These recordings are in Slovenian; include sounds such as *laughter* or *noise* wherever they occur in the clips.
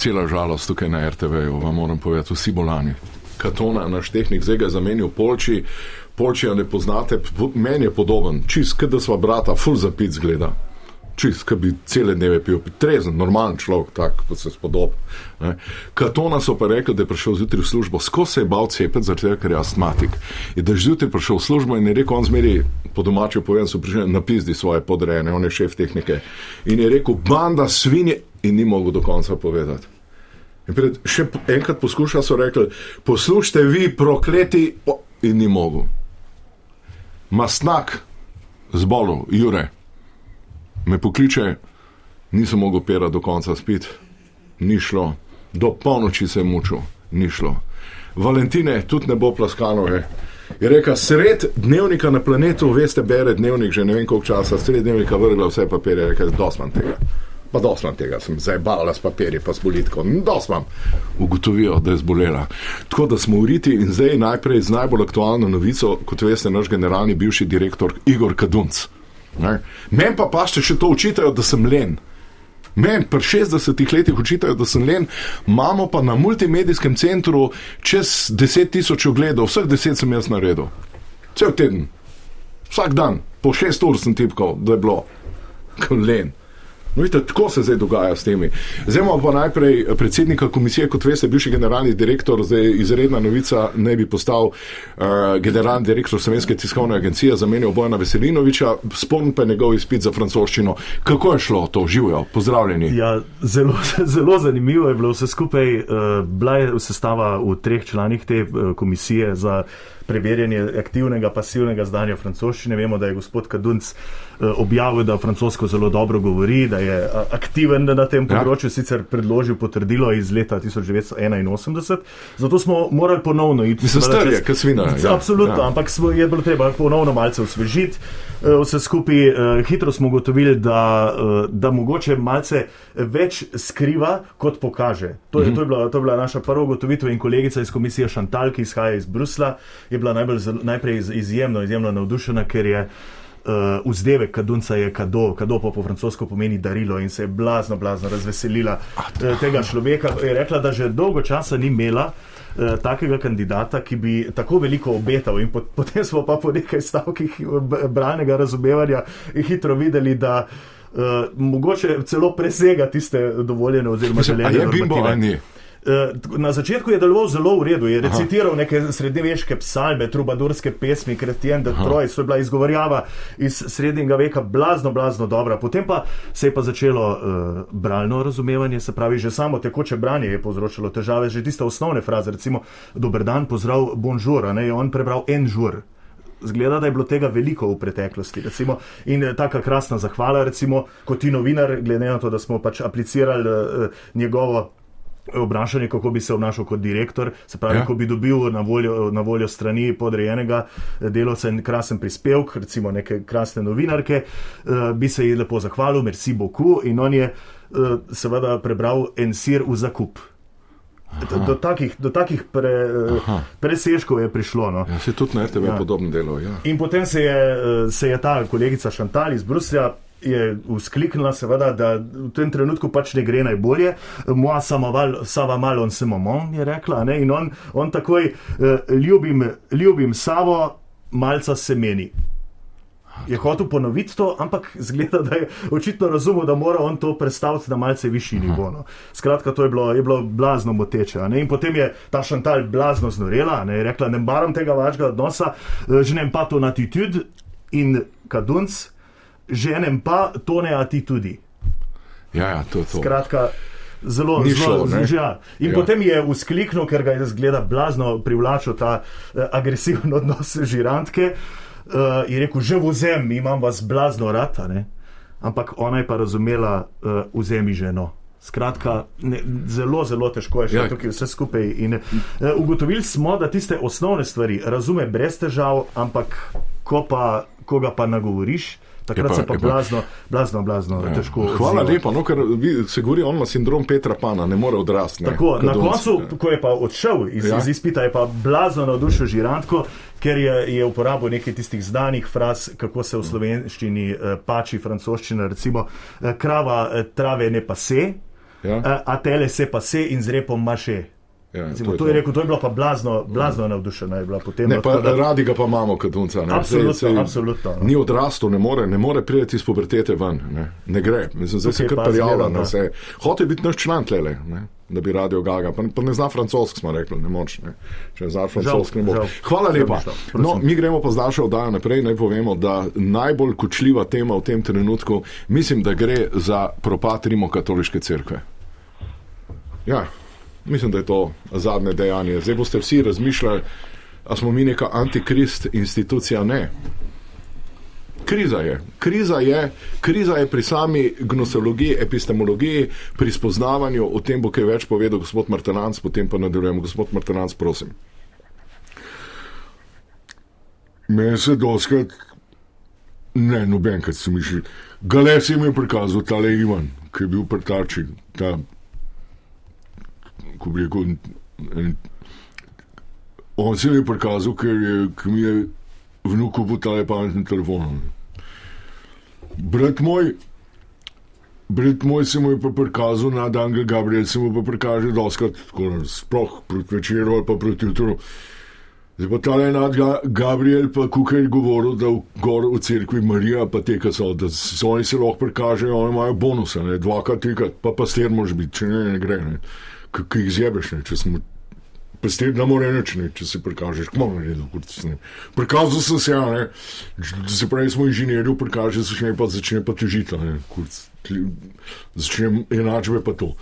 Cela žalost tukaj na RTV-ju, vam moram povedati, vsi bolani. Katona, naš tehnik, zdaj ga je zamenil Polči, Polčija ne poznate, po- meni je podoben, čist, kot da sva brata, full zapit zgleda. Čist, kot bi cele dneve pil, trezen, normalen človek, tak, kot se spodob. Katona so pa rekli, da je prišel zjutraj v službo, skozi se je bal cepeti, zaradi tega, ker je astmatik. In da je zjutraj prišel v službo in je rekel, on zmeri, po domačem povedan, so prišli napizdi svoje podrejene, on je šef tehnike. In je rekel, banda svinje in ni mogel do konca povedati. In pred, še enkrat poskušal, so rekli: Poslušajte, vi prokleti, in ni mogel. Masnak, zbolel, Jure, me pokliče, nisem mogel pera do konca spiti, ni šlo, do polnoči se je mučil, ni šlo. Valentine, tudi ne bo plaskano. Je. Je rekel, sred dnevnika na planetu, veste, bere dnevnik že ne vem koliko časa, sred dnevnika vrgla vse papirje, rekel, dosman tega. Pa dosman tega, sem zdaj bala s papirji, pa s bolitko. Dosman. Ugotovijo, da je zbolela. Tako da smo uriti in zdaj najprej z najbolj aktualno novico, kot veste, naš generalni bivši direktor Igor Kadunc. Meni pa pašte še to učitajo, da sem len. Meni pri 60 letih učitajo, da sem len, imamo pa na multimedijskem centru čez 10 tisoč ogledov, vseh 10 sem jaz naredil. Cel teden, vsak dan, po 6 ur sem tipkal, da je bilo, kot len. No, vidite, tako se zdaj dogaja s temi. Zdaj imamo pa najprej predsednika komisije, kot veste, bivši generalni direktor, zdaj izredna novica, ne bi postal uh, generalni direktor Slovenske tiskovne agencije, zamenjal Bojana Veselinoviča, spomnim pa njegov izpit za francoščino. Kako je šlo to, živijo, pozdravljeni. Ja, zelo, *laughs* zelo zanimivo je bilo vse skupaj. Uh, bila je sestava v treh članih te uh, komisije za preverjanje aktivnega, pasivnega znanja francoščine. Vemo, da je gospod Kadunc uh, objavil, da francosko zelo dobro govori, da je uh, aktiven na tem Ja. področju, ja. sicer predložil potrdilo iz leta 1981. Zato smo morali ponovno iti. Mislim, seveda, star je, čez- kot svina, ja. Absolutno, Ja. ampak smo, je bilo treba ponovno malce osvežiti eh, vse skupaj. eh, Hitro smo ugotovili, da, eh, da mogoče malce več skriva, kot pokaže. To je, Mhm. to je, bila, to je bila naša prva ugotovitev in kolegica iz komisije Šantal, ki izhaja iz Brusla, je bila najbolj, najprej iz- izjemno, izjemno navdušena, ker je. Uh, vzdevek kadunca je kado, kado pa po francosko pomeni darilo in se je blazno, blazno razveselila uh, tega človeka. Je rekla, da že dolgo časa ni imela uh, takega kandidata, ki bi tako veliko obetal. In pot, potem smo pa po nekaj stavkih eh, branega razumevanja hitro videli, da uh, mogoče celo presega tiste dovoljene oziroma želene je bimbo normative. ali ni? Eh, Na začetku je deloval zelo v redu, je recitiral neke srednjeveške psalme, trubadurske pesmi, Kretien de Troj, so bila izgovorjava iz srednjega veka, blazno, blazno dobra. Potem pa se je pa začelo uh, bralno razumevanje, se pravi, že samo tekoče branje je povzročilo težave, že tiste osnovne fraze, recimo dober dan, pozdrav, bonjour, ne, je on prebral en žur. Zgleda, da je bilo tega veliko v preteklosti. Recimo, in eh, taka krasna zahvala, recimo, kot ti novinar, glede na to, da smo pač aplicirali uh, njegovo obnašanje, kako bi se obnašal kot direktor, se pravi, Ja. ko bi dobil na voljo, na voljo strani podrejenega eh, delovca en krasen prispevek, recimo neke krasne novinarke, eh, bi se ji lepo zahvalil, merci beaucoup, in on je eh, seveda prebral en sir v zakup. Do, do takih, do takih pre, eh, presežkov je prišlo. No. Ja, se tudi na RTV ja. Podobno delo. Ja. In potem se je, se je ta kolegica Šantal iz Bruslja. Je uskliknila, seveda, da v tem trenutku pač ne gre najbolje. Moja samoval, sama malo on se momon, je rekla. Ne? In on, on takoj, eh, ljubim, ljubim Savo, malca se meni. Je hotel ponoviti to, ampak zgleda, da je očitno razumel, da mora on to predstaviti na malce višji nivo. No. Skratka, to je bilo, je bilo blazno moteče. ne. In potem je ta šantal blazno znorela, ne je rekla: Ne maram tega vašega odnosa, eh, ženem pa to attitude in kadunc, ženem pa to ne attitudi. Ja, ja, to je to. Skratka, zelo, Ni zelo ne? ja. In Ja. potem je uskliknil, ker ga je zgleda blazno privlačil ta eh, agresiven *laughs* odnos žirantke. Uh, je rekel, že vzem, imam vas blazno rata, ne? ampak ona je pa razumela, uh, vzemi ženo. Skratka, ne, zelo, zelo težko je še Ja. tukaj vse skupaj. In, uh, ugotovili smo, da tiste osnovne stvari razume brez težav, ampak ko, pa, ko ga pa nagovoriš, takrat pa- se pa pa- blazno, blazno, blazno ja. težko. Hvala odziva. lepa, no, ker vi- se govori, on ima sindrom Petra Pana, ne more odrasti. Tako, kot na on. koncu, ko je pa odšel iz, Ja. ja. iz izpita, je pa blazno navdušil Žirantko, ker je, je uporabil nekaj tistih znanih fraz, kako se v slovenščini eh, pači francoščina, recimo eh, krava eh, trave ne pa se, Ja? a tele se pa se in z repom maše. Ja, Recimo, to je rekel, to je bilo pa blazno, blazno navdušena je bila potem. Ne, no, pa da- radi ga pa imamo kot unca. ne. Absolutno, Saj- saj absolutno, no. Ni odrastel, ne more, ne more priti iz pubertete ven. Ne, ne gre. Mislim, zdaj se Tukaj kar prijavlja na vse. Hoče biti naš član tlele, ne, da bi radio Gaga. Pa, pa ne zna francosko, smo rekli, ne moč. Ne. Če ne zna francosko, ne bo. žal. Hvala Žal lepa. prosim. No, mi gremo pa z našo oddajo naprej. Naj povemo, da najbolj kočljiva tema v tem trenutku, mislim, da gre za propad Rimokatoliške cerkve. Ja, mislim, da je to zadnje dejanje. Zdaj boste vsi razmišljali, a smo mi neka antikrist institucija. Ne. Kriza je. Kriza je, kriza je pri sami gnosologiji, epistemologiji, pri spoznavanju, o tem bo kaj več povedal gospod Martenanc, potem pa nadaljujemo. Gospod Martenanc, prosim. Meni se doskrat, ne, nobenkrat se mi še, gale si mi je prikazal tale Ivan, ki je bil prtači, ta, ko bi rekel, en, on se mi je prikazal, ker je, ki mi je vnuku po tale pametnem telefonu. Brat moj, brat moj se mu je pa prikazal nad Angel Gabriel, se mu pa prikaže doskrat, tako, sploh proti večeru ali pa proti jutru. Zdaj pa ta enad Gabriel, pa kukaj govoril, da v, gor v cerkvi Marija, pa te, ki so, da so oni se lahko prikažejo, oni imajo bonuse, ne, dvakrat, trikrat, pa pastir moraš biti, če ne, ne gre, ne, ki jih zjebeš, ne, če smo. Pastir ne more nič, ne, če se prikažeš, kmo naredil, kot se ne. Prikazal sem se, a ne, se pravi, smo inženirji, prikaže se ne, pa začne pa težiti, ne, kurc, tli- začne enačbe pa to.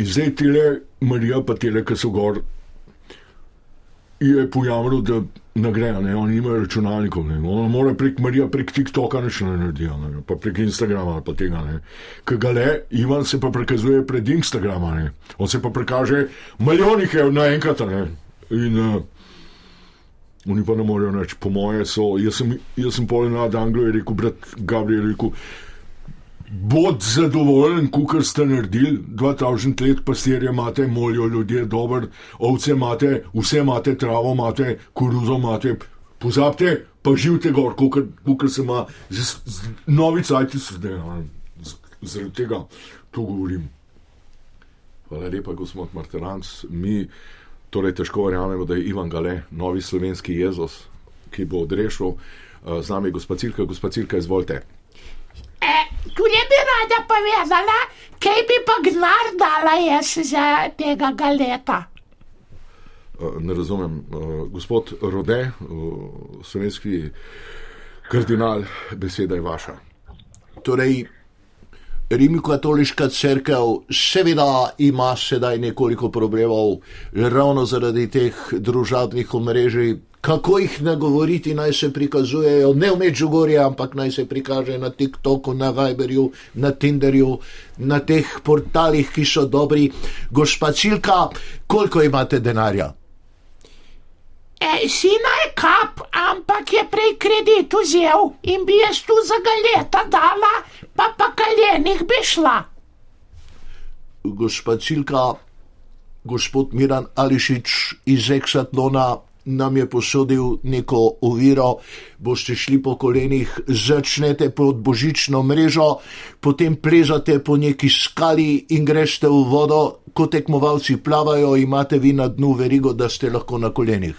In zdaj tele Marija, pa tele, ki so gor, je pojavilo, da ne gre, ne, oni nimajo računalnikov, ne, ona mora prek Marija, prek TikToka nič ne naredijo, ne, pa prek Instagrama ali pa tega, ne. Ker ga le, Ivan se pa prikazuje pred Instagrama, ne, on se pa prikaže milijonih je naenkrat, ne, in uh, oni pa ne morejo več, po moje so, jaz sem, jaz sem pol nad Anglijo, je rekel, brat Gabriel, je rekel, Bod zadovoljen, kukar ste naredili, 2000 let pastirje imate, molijo ljudje, dober, ovce imate, vse imate, travo imate, koruzo imate, pozabite, pa živite gor, kukar se ima, z, z, novi cajti so zdaj, zaradi tega to govorim. Hvala lepa, gospod Martenanc. Mi torej težko verjamemo, da je Ivan Gale, novi slovenski Jezus, ki bo odrešil. Z nami gospod Cilka, gospod Cilka, izvolite. E, tudi bi rada povedala, kaj bi pa gnar dala jaz za tega galeta. Eh, Ne razumem. Eh, Gospod Rode, eh, slovenski kardinal, beseda je vaša. Torej, Rimokatoliška crkva seveda ima sedaj nekoliko problemov, ravno zaradi teh družabnih omrežij. Kako jih nagovoriti, naj se prikazujejo ne v Medžugorje, ampak naj se prikaže na TikToku, na Viberju, na Tinderju, na teh portalih, ki so dobri. Gospa Cilka, koliko imate denarja? E, sina je kap, ampak je prej kredit vzel in bi jaz tu za galeta dala, pa pa kaljenih bi šla. gospa Cilka, gospod Miran Ališič iz Exatlona nam je posodil neko oviro, boste šli po kolenih, začnete pod božično mrežo, potem plezate po neki skali in greste v vodo, ko tekmovalci plavajo, imate vi na dnu verigo, da ste lahko na kolenih.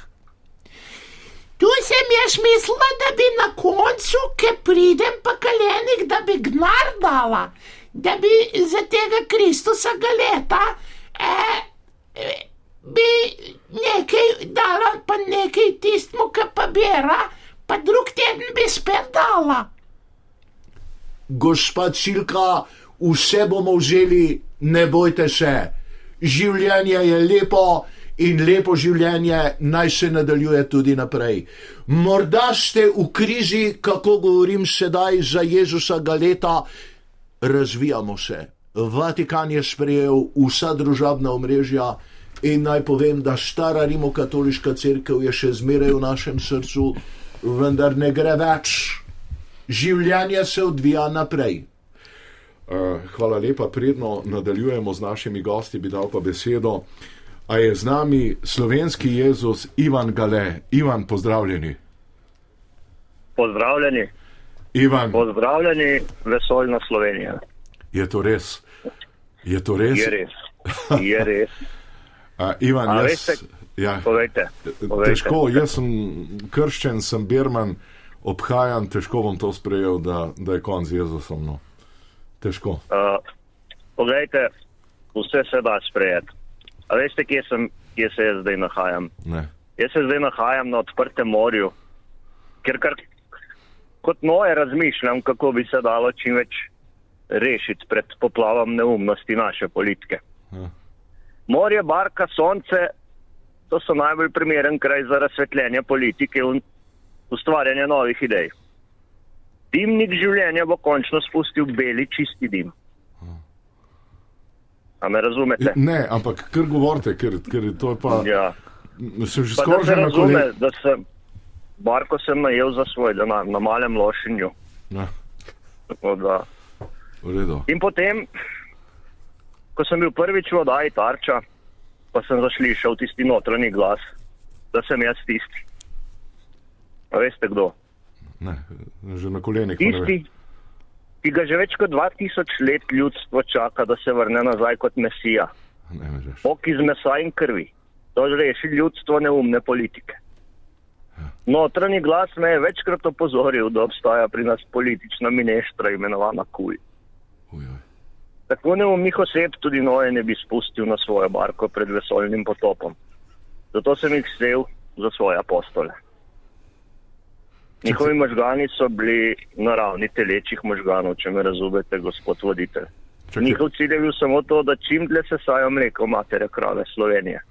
Tu sem jaz mislila, da bi na koncu, ki pridem pa kaljenih, da bi gnar dala, da bi za tega Kristusa galeta, e, e, bi nekaj dala, pa nekaj tistmu, ki pa bira, pa drug teden bi spet dala. Gospa Cilka, vse bomo vzeli, ne bojte se. Življenje je lepo in lepo življenje naj se nadaljuje tudi naprej. Morda ste v krizi, kako govorim sedaj za Jezusa Galeta, razvijamo se. Vatikan je sprejel vsa družabna omrežja in naj povem, da stara rimokatoliška crkva je še zmeraj v našem srcu. vendar ne gre več. Življenje se odvija naprej. Uh, hvala lepa, predno nadaljujemo z našimi gosti, bi dal pa besedo. A je z nami slovenski Jezus Ivan Gale. Ivan, pozdravljeni. Pozdravljeni, Ivan, pozdravljeni, vesoljna Slovenija. je to res? Je to res? Je res. Je res. *laughs* Uh, Ivan, A jaz, veste- ja, Povejte. povejte. težko, jaz sem krščen, sem Berman, obhajan, težko bom to sprejel, da, da je konc Jezusom. No. Težko. Uh, poglejte, vse se da sprejeti. A veste, kje, sem, kje se jaz zdaj nahajam? Ne. Jaz se zdaj nahajam na odprtem morju, ker kar kot noje razmišljam, kako bi se dalo čim več rešiti pred poplavom neumnosti naše politike. Ja. Morje, barka, sonce, to so najbolj primeren kraj za razsvetljenje politike in ustvarjanje novih idej. Dimnik življenja bo končno spustil beli čisti dim. A me razumete? ne, ampak kar govorite, ker, ker to je pa. Ja. Sem že da skoraj se že na da sem, Barko sem najel za svoj denar, na malem lošinju. Ja, Tako da. In potem, ko sem bil prvič v oddaji tarča, pa sem zaslišal tisti notranji glas, da sem jaz tisti. A veste kdo? Ne, že na kolenih. Tisti, ki ga že več kot 2000 let ljudstvo čaka, da se vrne nazaj kot mesija. Bog iz mesa in krvi. To reši ljudstvo neumne politike. Notranji glas me je večkrat opozoril, da obstaja pri nas politična mineštra imenovana kuj. Uj, uj. Tako neumnih oseb tudi Noe ne bi spustil na svojo barko pred vesoljnim potopom. Zato sem jih vzel za svoje apostole. Njihovi možgani so bili na ravni telečih možganov, če me razumete, gospod voditelj. Čakaj, Njihov cilj je bil samo to, da čim dlje sesajo mleko matere krave Slovenije.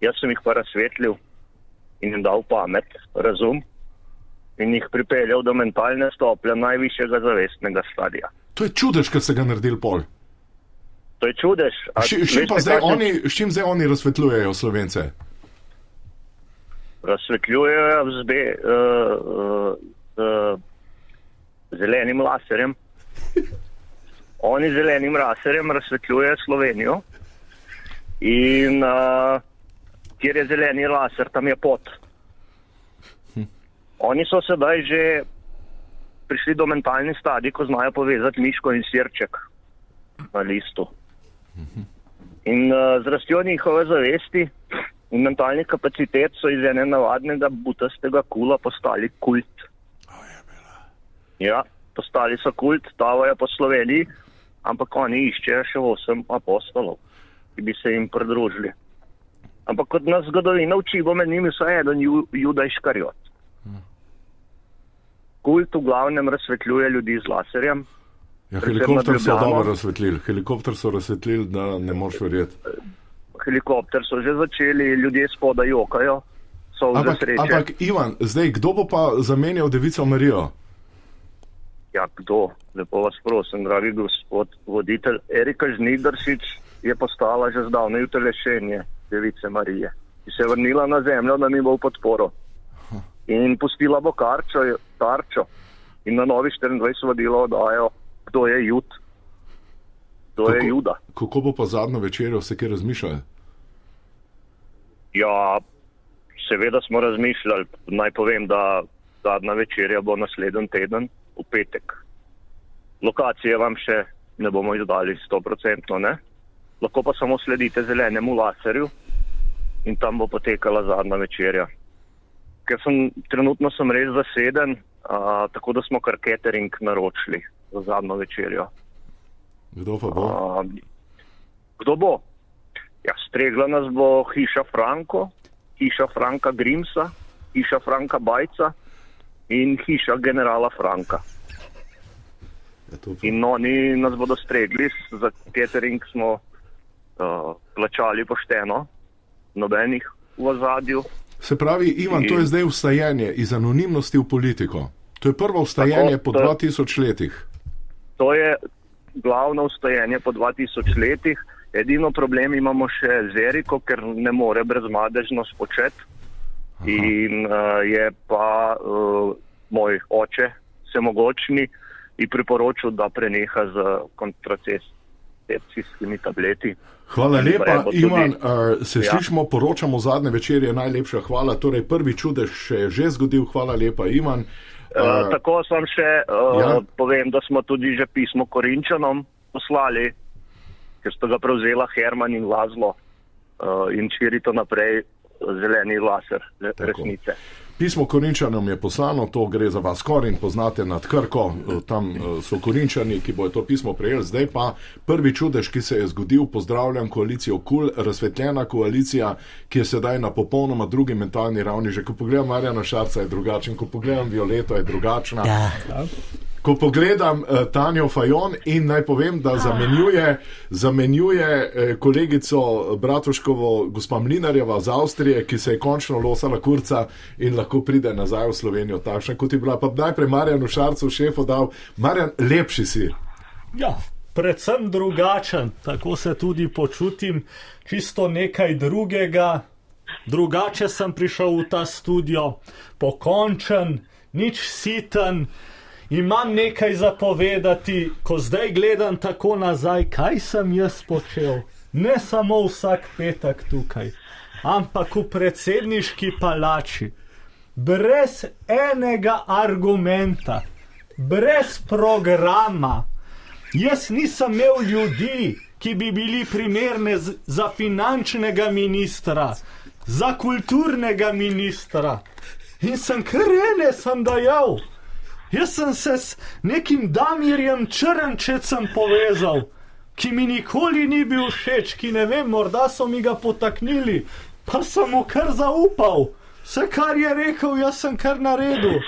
Jaz sem jih pa razsvetlil in jim dal pamet, razum in jih pripeljal do mentalne stopnje najvišjega zavestnega stadija. To je čudež, kar ste ga naredili pol. To je čudež. S čim- čim pa zdaj kakšen- oni, s čim zdaj oni razsvetljujejo slovence? razsvetljujejo z be, uh, uh, uh, zelenim laserjem. Oni z zelenim laserjem razsvetljujejo Slovenijo in uh, kjer je zeleni laser, tam je pot. Oni so sedaj že prišli do mentalni stadij, ko znajo povezati miško in sirček na listu. In uh, z rastjo njihove zavesti in mentalnih kapacitet so iz ene navadnega butastega kula postali kult. Ja, postali so kult, tavajo po Sloveniji, ampak oni iščejo še osem apostolov, ki bi se jim pridružili. Ampak kot nas zgodovina uči, bo med njimi vsaj eden ju, Juda Iškarjot. Kult v glavnem razsvetljuje ljudi z laserjem, Ja, helikopter so dobro razsvetlili. Helikopter so razsvetlili, da ne moreš verjeti. helikopter so že začeli, ljudje spoda jokajo, so Ampak, sreče. ampak, Ivan, zdaj kdo bo pa zamenjal devico Marijo? Ja, kdo? Lepo vas prosim, dragi gospod voditelj. Erika Žnidaršič je postala že zdavnaj utelešenje Device Marije, ki se je vrnila na zemljo, da mi bo v podporo. In pustila bo karčo, tarčo in na novi 24 vodila oddajo, kdo je jud, kdo je Kako- juda. Kako bo pa zadnjo večerjo se kaj razmišljali? Ja, seveda smo razmišljali. Naj povem, da zadnja večerja bo naslednji teden, v petek. Lokacije vam še ne bomo izdali 100%, ne? Lahko pa samo sledite zelenemu laserju in tam bo potekala zadnja večerja. Ker sem trenutno sem res zaseden, a, tako da smo kar catering naročili za zadnjo večerjo. Kdo pa bo? A, kdo bo? Ja, stregla nas bo hiša Franko, hiša Franka Grimsa, hiša Franka Bajca in hiša generala Franka. Ja, In oni nas bodo stregli, za catering smo uh, plačali pošteno, nobenih v ozadju. Se pravi, Ivan, to je zdaj vstajanje iz anonimnosti v politiko. To je prvo vstajanje Tako, po to je- 2000 letih. To je glavno ustojenje po 2000 letih. Edino problem imamo še z Eriko, ker ne more brezmadežno spočeti. In uh, je pa uh, moj oče, vsemogočni, ji priporočil, da preneha z kontracepcijskimi tableti. Hvala lepa, tudi- Ivan. Uh, se Ja. slišimo, poročamo zadnje večer, je najlepša hvala. Torej, prvi čudež se je že zgodil, hvala lepa, Ivan. Uh, tako sem še uh, ja. povem, da smo tudi že pismo Korinčanom poslali, ker sta ga prevzela Herman in Lazlo uh, in širito naprej zeleni laser re- resnice. Pismo Korinčanom je poslano, to gre za vas Korin, poznate nad Krko, eh, tam eh, so Korinčani, ki bojo to pismo prejeli. Zdaj pa prvi čudež, ki se je zgodil, pozdravljam koalicijo KUL, razsvetljena koalicija, ki je sedaj na popolnoma drugi mentalni ravni. Že ko pogledam Marjana Šarca je drugačen, ko pogledam Violeto je drugačna. Ja. Ko pogledam uh, Tanjo Fajon in naj povem, da zamenjuje, zamenjuje eh, kolegico Bratuškovo, gospa Mlinarjeva z Avstrije, ki se je končno losala kurca in lahko pride nazaj v Slovenijo, takšna kot je bila. Pa najprej Marjanu Šarcu, šefu, dal, Marjan, lepši si. Ja, predvsem drugačen, tako se tudi počutim, čisto nekaj drugega. Drugače sem prišel v ta studio, pokončen, nič siten, imam nekaj zapovedati, ko zdaj gledam tako nazaj, kaj sem jaz počel. Ne samo vsak petek tukaj, ampak v predsedniški palači, brez enega argumenta, brez programa. Jaz nisem imel ljudi, ki bi bili primerne z- za finančnega ministra, za kulturnega ministra. In sem kar ene sem dajal. Jaz sem se s nekim Damirjem Črnčecem povezal, ki mi nikoli ni bil všeč, ki ne vem, morda so mi ga potaknili, pa sem mu kar zaupal. Vse, kar je rekel, jaz sem kar naredil.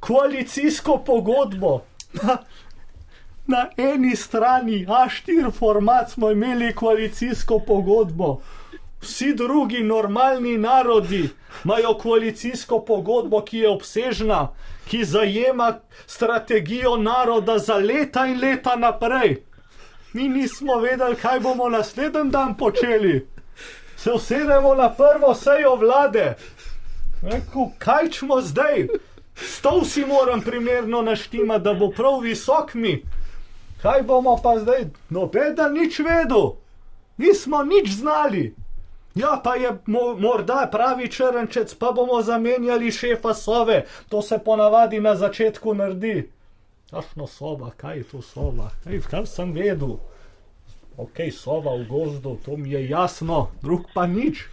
Koalicijsko pogodbo. Na, na eni strani A4 format smo imeli koalicijsko pogodbo. Vsi drugi normalni narodi imajo koalicijsko pogodbo, ki je obsežna, ki zajema strategijo naroda za leta in leta naprej. Mi nismo vedeli, kaj bomo naslednji dan počeli. Se usedemo na prvo sejo vlade. Rekel, kaj čmo zdaj? Stol si moram primerno naštima, da bo prav visok mi. Kaj bomo pa zdaj? Nobeden nič vedel. Nismo nič znali. Ja, pa je mo morda pravi črnčec, pa bomo zamenjali šefa sove. To se ponavadi na začetku naredi. Kakšno soba, kaj je to soba? Ej, kar sem vedel. Ok, sova v gozdu, to mi je jasno, drug pa nič.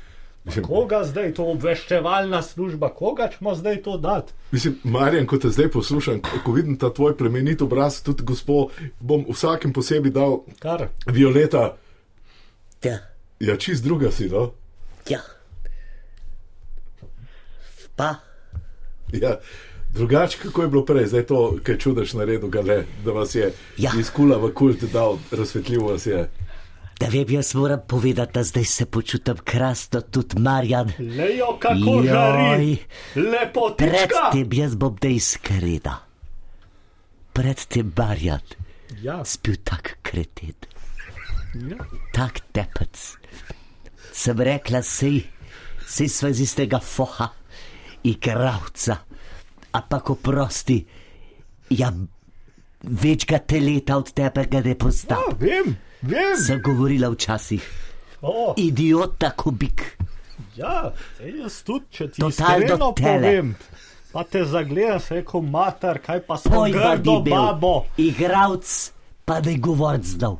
Pa Koga zdaj to obveščevalna služba, koga ćemo zdaj to dati? Mislim, Marjan, ko te zdaj poslušam, ko vidim ta tvoj plemenit obraz, tudi gospo, bom vsakem posebej dal Kar? Violeta. Ja. Ja, čist druga si, no? Ja. Pa, Ja, drugače, kako je bilo prej, zdaj to, kaj čudež naredil, gale, da vas je Ja. iz kula v kult dal, razsvetljivo vas je. da vem, jaz moram povedati, da zdaj se počutim krasno, tudi Marjan. Lejo, kako Joj. žari. Lepotička. Predtem jaz bom da iskrena. Predtem Marjan Ja, spil tak kreten, ja. tak tepec. Sem rekla, sej, sej sva iz istega foha, igravca, ampak oprosti, ja, več ga te leta od tebe ga ne poznam. ja vem, vem. Sem govorila včasih, O, idiot tako bik. ja, jaz tudi, če ti Totalno tele. povem. Pa te zagledam, se rekel, mater, kaj pa Tvoj grdo bil, babo. igravc, pa da je govoriti znal.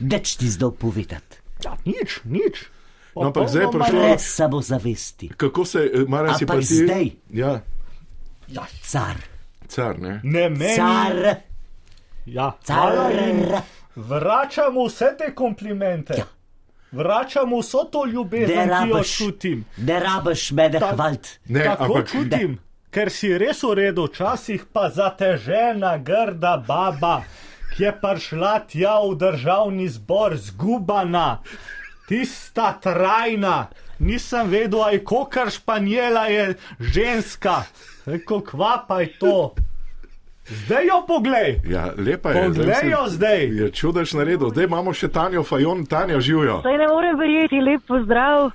Deč ti znal povedati. Ja, nič, nič. No, ampak zdaj je prišlo- Brez samozavesti. Kako se, eh, Marjan, si pa ti? zdaj. Ja, Ja, Car, car, ne? ne meni. car, Ja, car. vračam vse te komplimente. Ja. Vračam vso to Ne ljubezen, ki jo čutim. ne rabiš mene Ta- hvalt. Ne, Tako ampak čutim, ker si res v redu, včasih pa zatežena, grda baba, ki je prišla tja v državni zbor, zgubana, tista trajna. Nisem vedel, aj kokar španjela je ženska, rekel, kva pa je to. Zdaj jo poglej. Ja, lepa je. Poglej jo zdaj. Je čudež naredil. Zdaj imamo še Tanjo Fajon, Tanja živijo. Zdaj ne morem verjeti, lep pozdrav.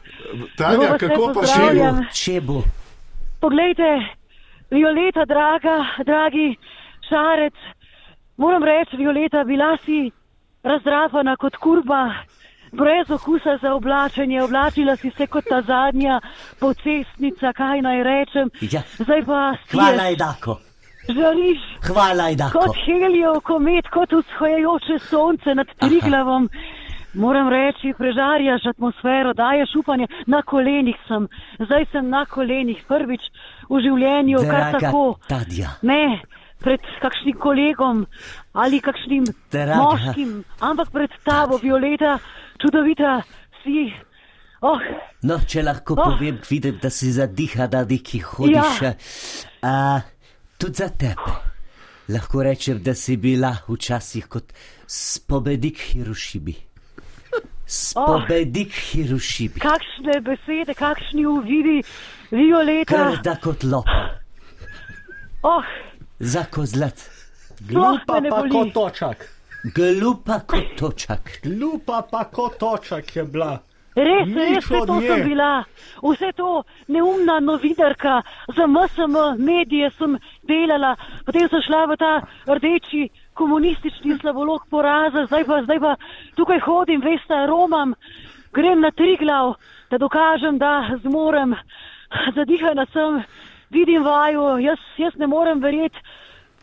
Tanja, vas kako pa živijo? Čebu. Poglejte, Violeta, draga, dragi šarec, moram reči, Violeta, bila si razdrapana kot kurba, brez okusa za oblačenje, oblačila si se kot ta zadnja pocestnica, kaj naj rečem. Ja. Zdaj pa si Hvala, Idako. žališ Hvala, kot helijo komet, kot vzhajajoče sonce nad Triglavom. Moram reči, prežarjaš atmosfero, daješ upanje, na kolenih sem, zdaj sem na kolenih, prvič v življenju, kar Draga tako. Tadja. Ne, pred kakšnim kolegom ali kakšnim Draga. moškim, ampak pred tabo, Violeta, čudovita si. Oh, No, če lahko Oh. povem, vidim, da si zadiha, da neki hodiš. Ja. A, tudi za tebe. Lahko rečem, da si bila včasih kot spomenik Hirošimi. Spomenik Hirošimi. kakšne besede, kakšni uvidi, Violeta. Krda kot lop, Oh, za kozlat, Glupa pa kot točak. glupa kot točak. Glupa pa kot točak je bila. Res, res, vse to sem bila. Vse to neumna novinarka za MSM medije sem delala, potem sem šla v ta rdeči komunistični slavolog poraza, zdaj pa, zdaj pa tukaj hodim, veste, romam, grem na Triglav, da dokažem, da zmorem. Zadihana sem, vidim vaju, jaz, jaz ne morem verjeti.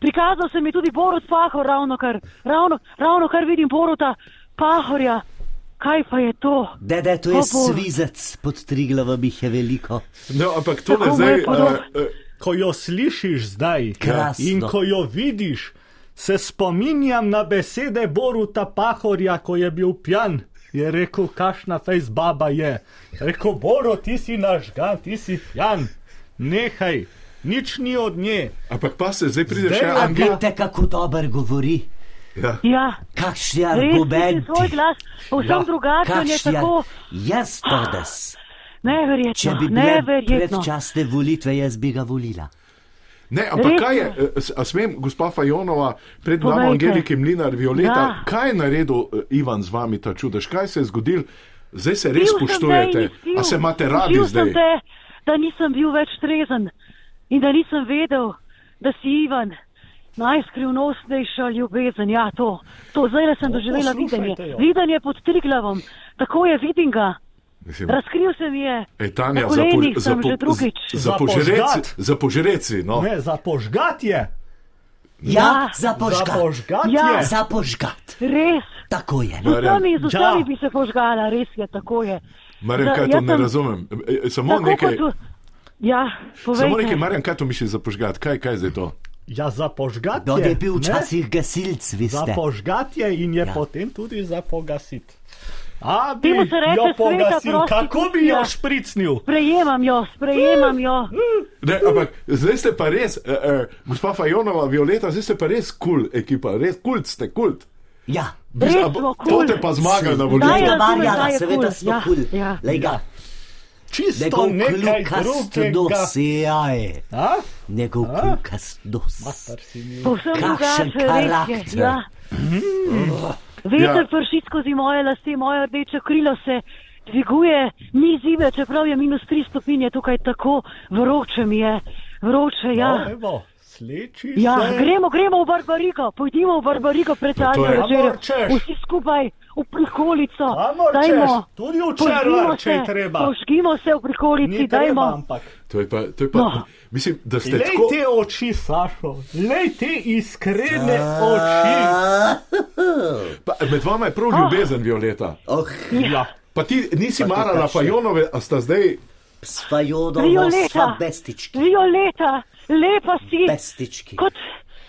Prikazal se mi tudi Borut Pahor, ravno kar, ravno, ravno kar vidim Boruta Pahorja. Kaj pa je to? Dede, to je O, Bog. svizec pod Triglavom, jih je veliko. No, ampak to ne zdaj. Uh, uh, Ko jo slišiš zdaj Krasno. in ko jo vidiš, se spominjam na besede Boruta Pahorja, ko je bil pijan. Je rekel, kašna fejs baba je. Rekel, Boro, ti si nažgan, ti si pijan. Nehaj, nič ni od nje. ampak pa se zdaj pride Zdaj še je A Angel. vidite, kako dober govori? Ja. Ja, Kakšni argumenti? svoj glas, povsem Ja. drugačen je tako. Jaz to des. Če Neverjetno, bi bile predčasne volitve, jaz bi ga volila. Ne, ampak Res kaj je, eh, a smem, gospa Fajonova, pred nami. Angeliki Mlinar, Violeta, Ja. kaj je naredil eh, Ivan z vami ta čudež, kaj se je zgodil, zdaj se res spoštujete, a se imate radi zdaj? te, da nisem bil več trezen in da nisem vedel, da si Ivan. Najskrivnostnejša ljubezen, ja, to. to zdaj le sem doživela poslušajte videnje. Videnje pod Triglavom, tako je vidim ga. Mislim, Razkril se mi je. Ej, Tanja, za, po, za, po, za, Za požreci, požgat. za požreci, no. Ne, za požgat je. Ja, za Za požgat. požgat Ja. Za požgat. Res. Tako je. Z Marjan. vsemi, z vsemi Ja. bi se požgala, res je, tako je. Marjan, Za- kaj to jaz ne sem- razumem? E, e, Samo Tako nekaj, kot Ja, povejte. samo nekaj, Marjan, kaj to misliš za požgat, kaj, kaj je zdaj to? Ja, za požgat Do je. je bil včasih gasilc, Za veste. požgat je in je Ja. ja. potem tudi za pogasiti. A bi Temu se reče jo pogasil, kako bi jo špricnil? Sprejemam jo, sprejemam jo. Ne, ampak zdaj ste pa res, uh, uh, gospa Fajonova, Violeta, zdaj ste pa res kul cool ekipa, res kult ste, kult. Ja. Res A bo- smo To kul. te pa zmaga na Seveda, razumem, Marjana, seveda kul. smo Ja, kul. ja. Lej ga. Čisto nekaj drugega. nos, jaj. A? Njegov si mi. Povsem Kakšen drugače, res je. karakter. Ja. Veter Ja. ja. prši skozi moje lase, moje rdeče krilo se dviguje, ni zime, čeprav je minus 3 stopinje, tukaj tako vroče mi je. Vroče, ja. No, sleči Ja, se. gremo, gremo v Barbariko, pojdimo v Barbariko pred zadnjo večerjo. Vsi skupaj v prikolico. Dajmo. Tudi v Červar, če je treba. Požgimo se v prikolici, treba, dajmo. ampak. To je pa, to je pa No. mislim, da ste Lej tako. te oči, Sašo, lej te iskrene oči. Pa, med vama je prav ljubezen, Violeta. Oh, Ja. Pa ti nisi Pa marala. Fajonove, a sta zdaj. s Fajodovo Violeta. Violeta, lepa si. Bestički. Kot,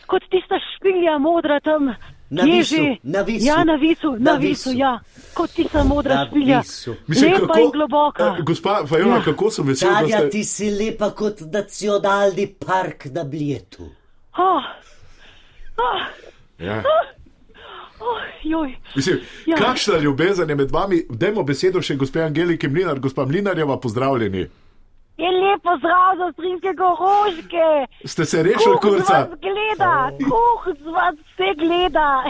kot tista špilja modra tam. Na visu, že? na visu. Ja, na visu, na, Na visu, visu. ja. Kot tista modra Na špilja. visu. Lepa in globoka. eh, gospa Fajona, Ja. kako sem vesel, da Tadja, ste. ti si lepa kot nacionalni park na Bljetu. Oh, oh, Ja. oh, joj. Mislim, Ja. kakšna ljubezen je med vami? Dajmo besedo še gospe Angeliki Mlinar, gospa Mlinarjeva, pozdravljeni. Je lepo zdrav za strinske gorožke. Ste se rešili, kurca? Gleda. gleda, kuh, vse gleda.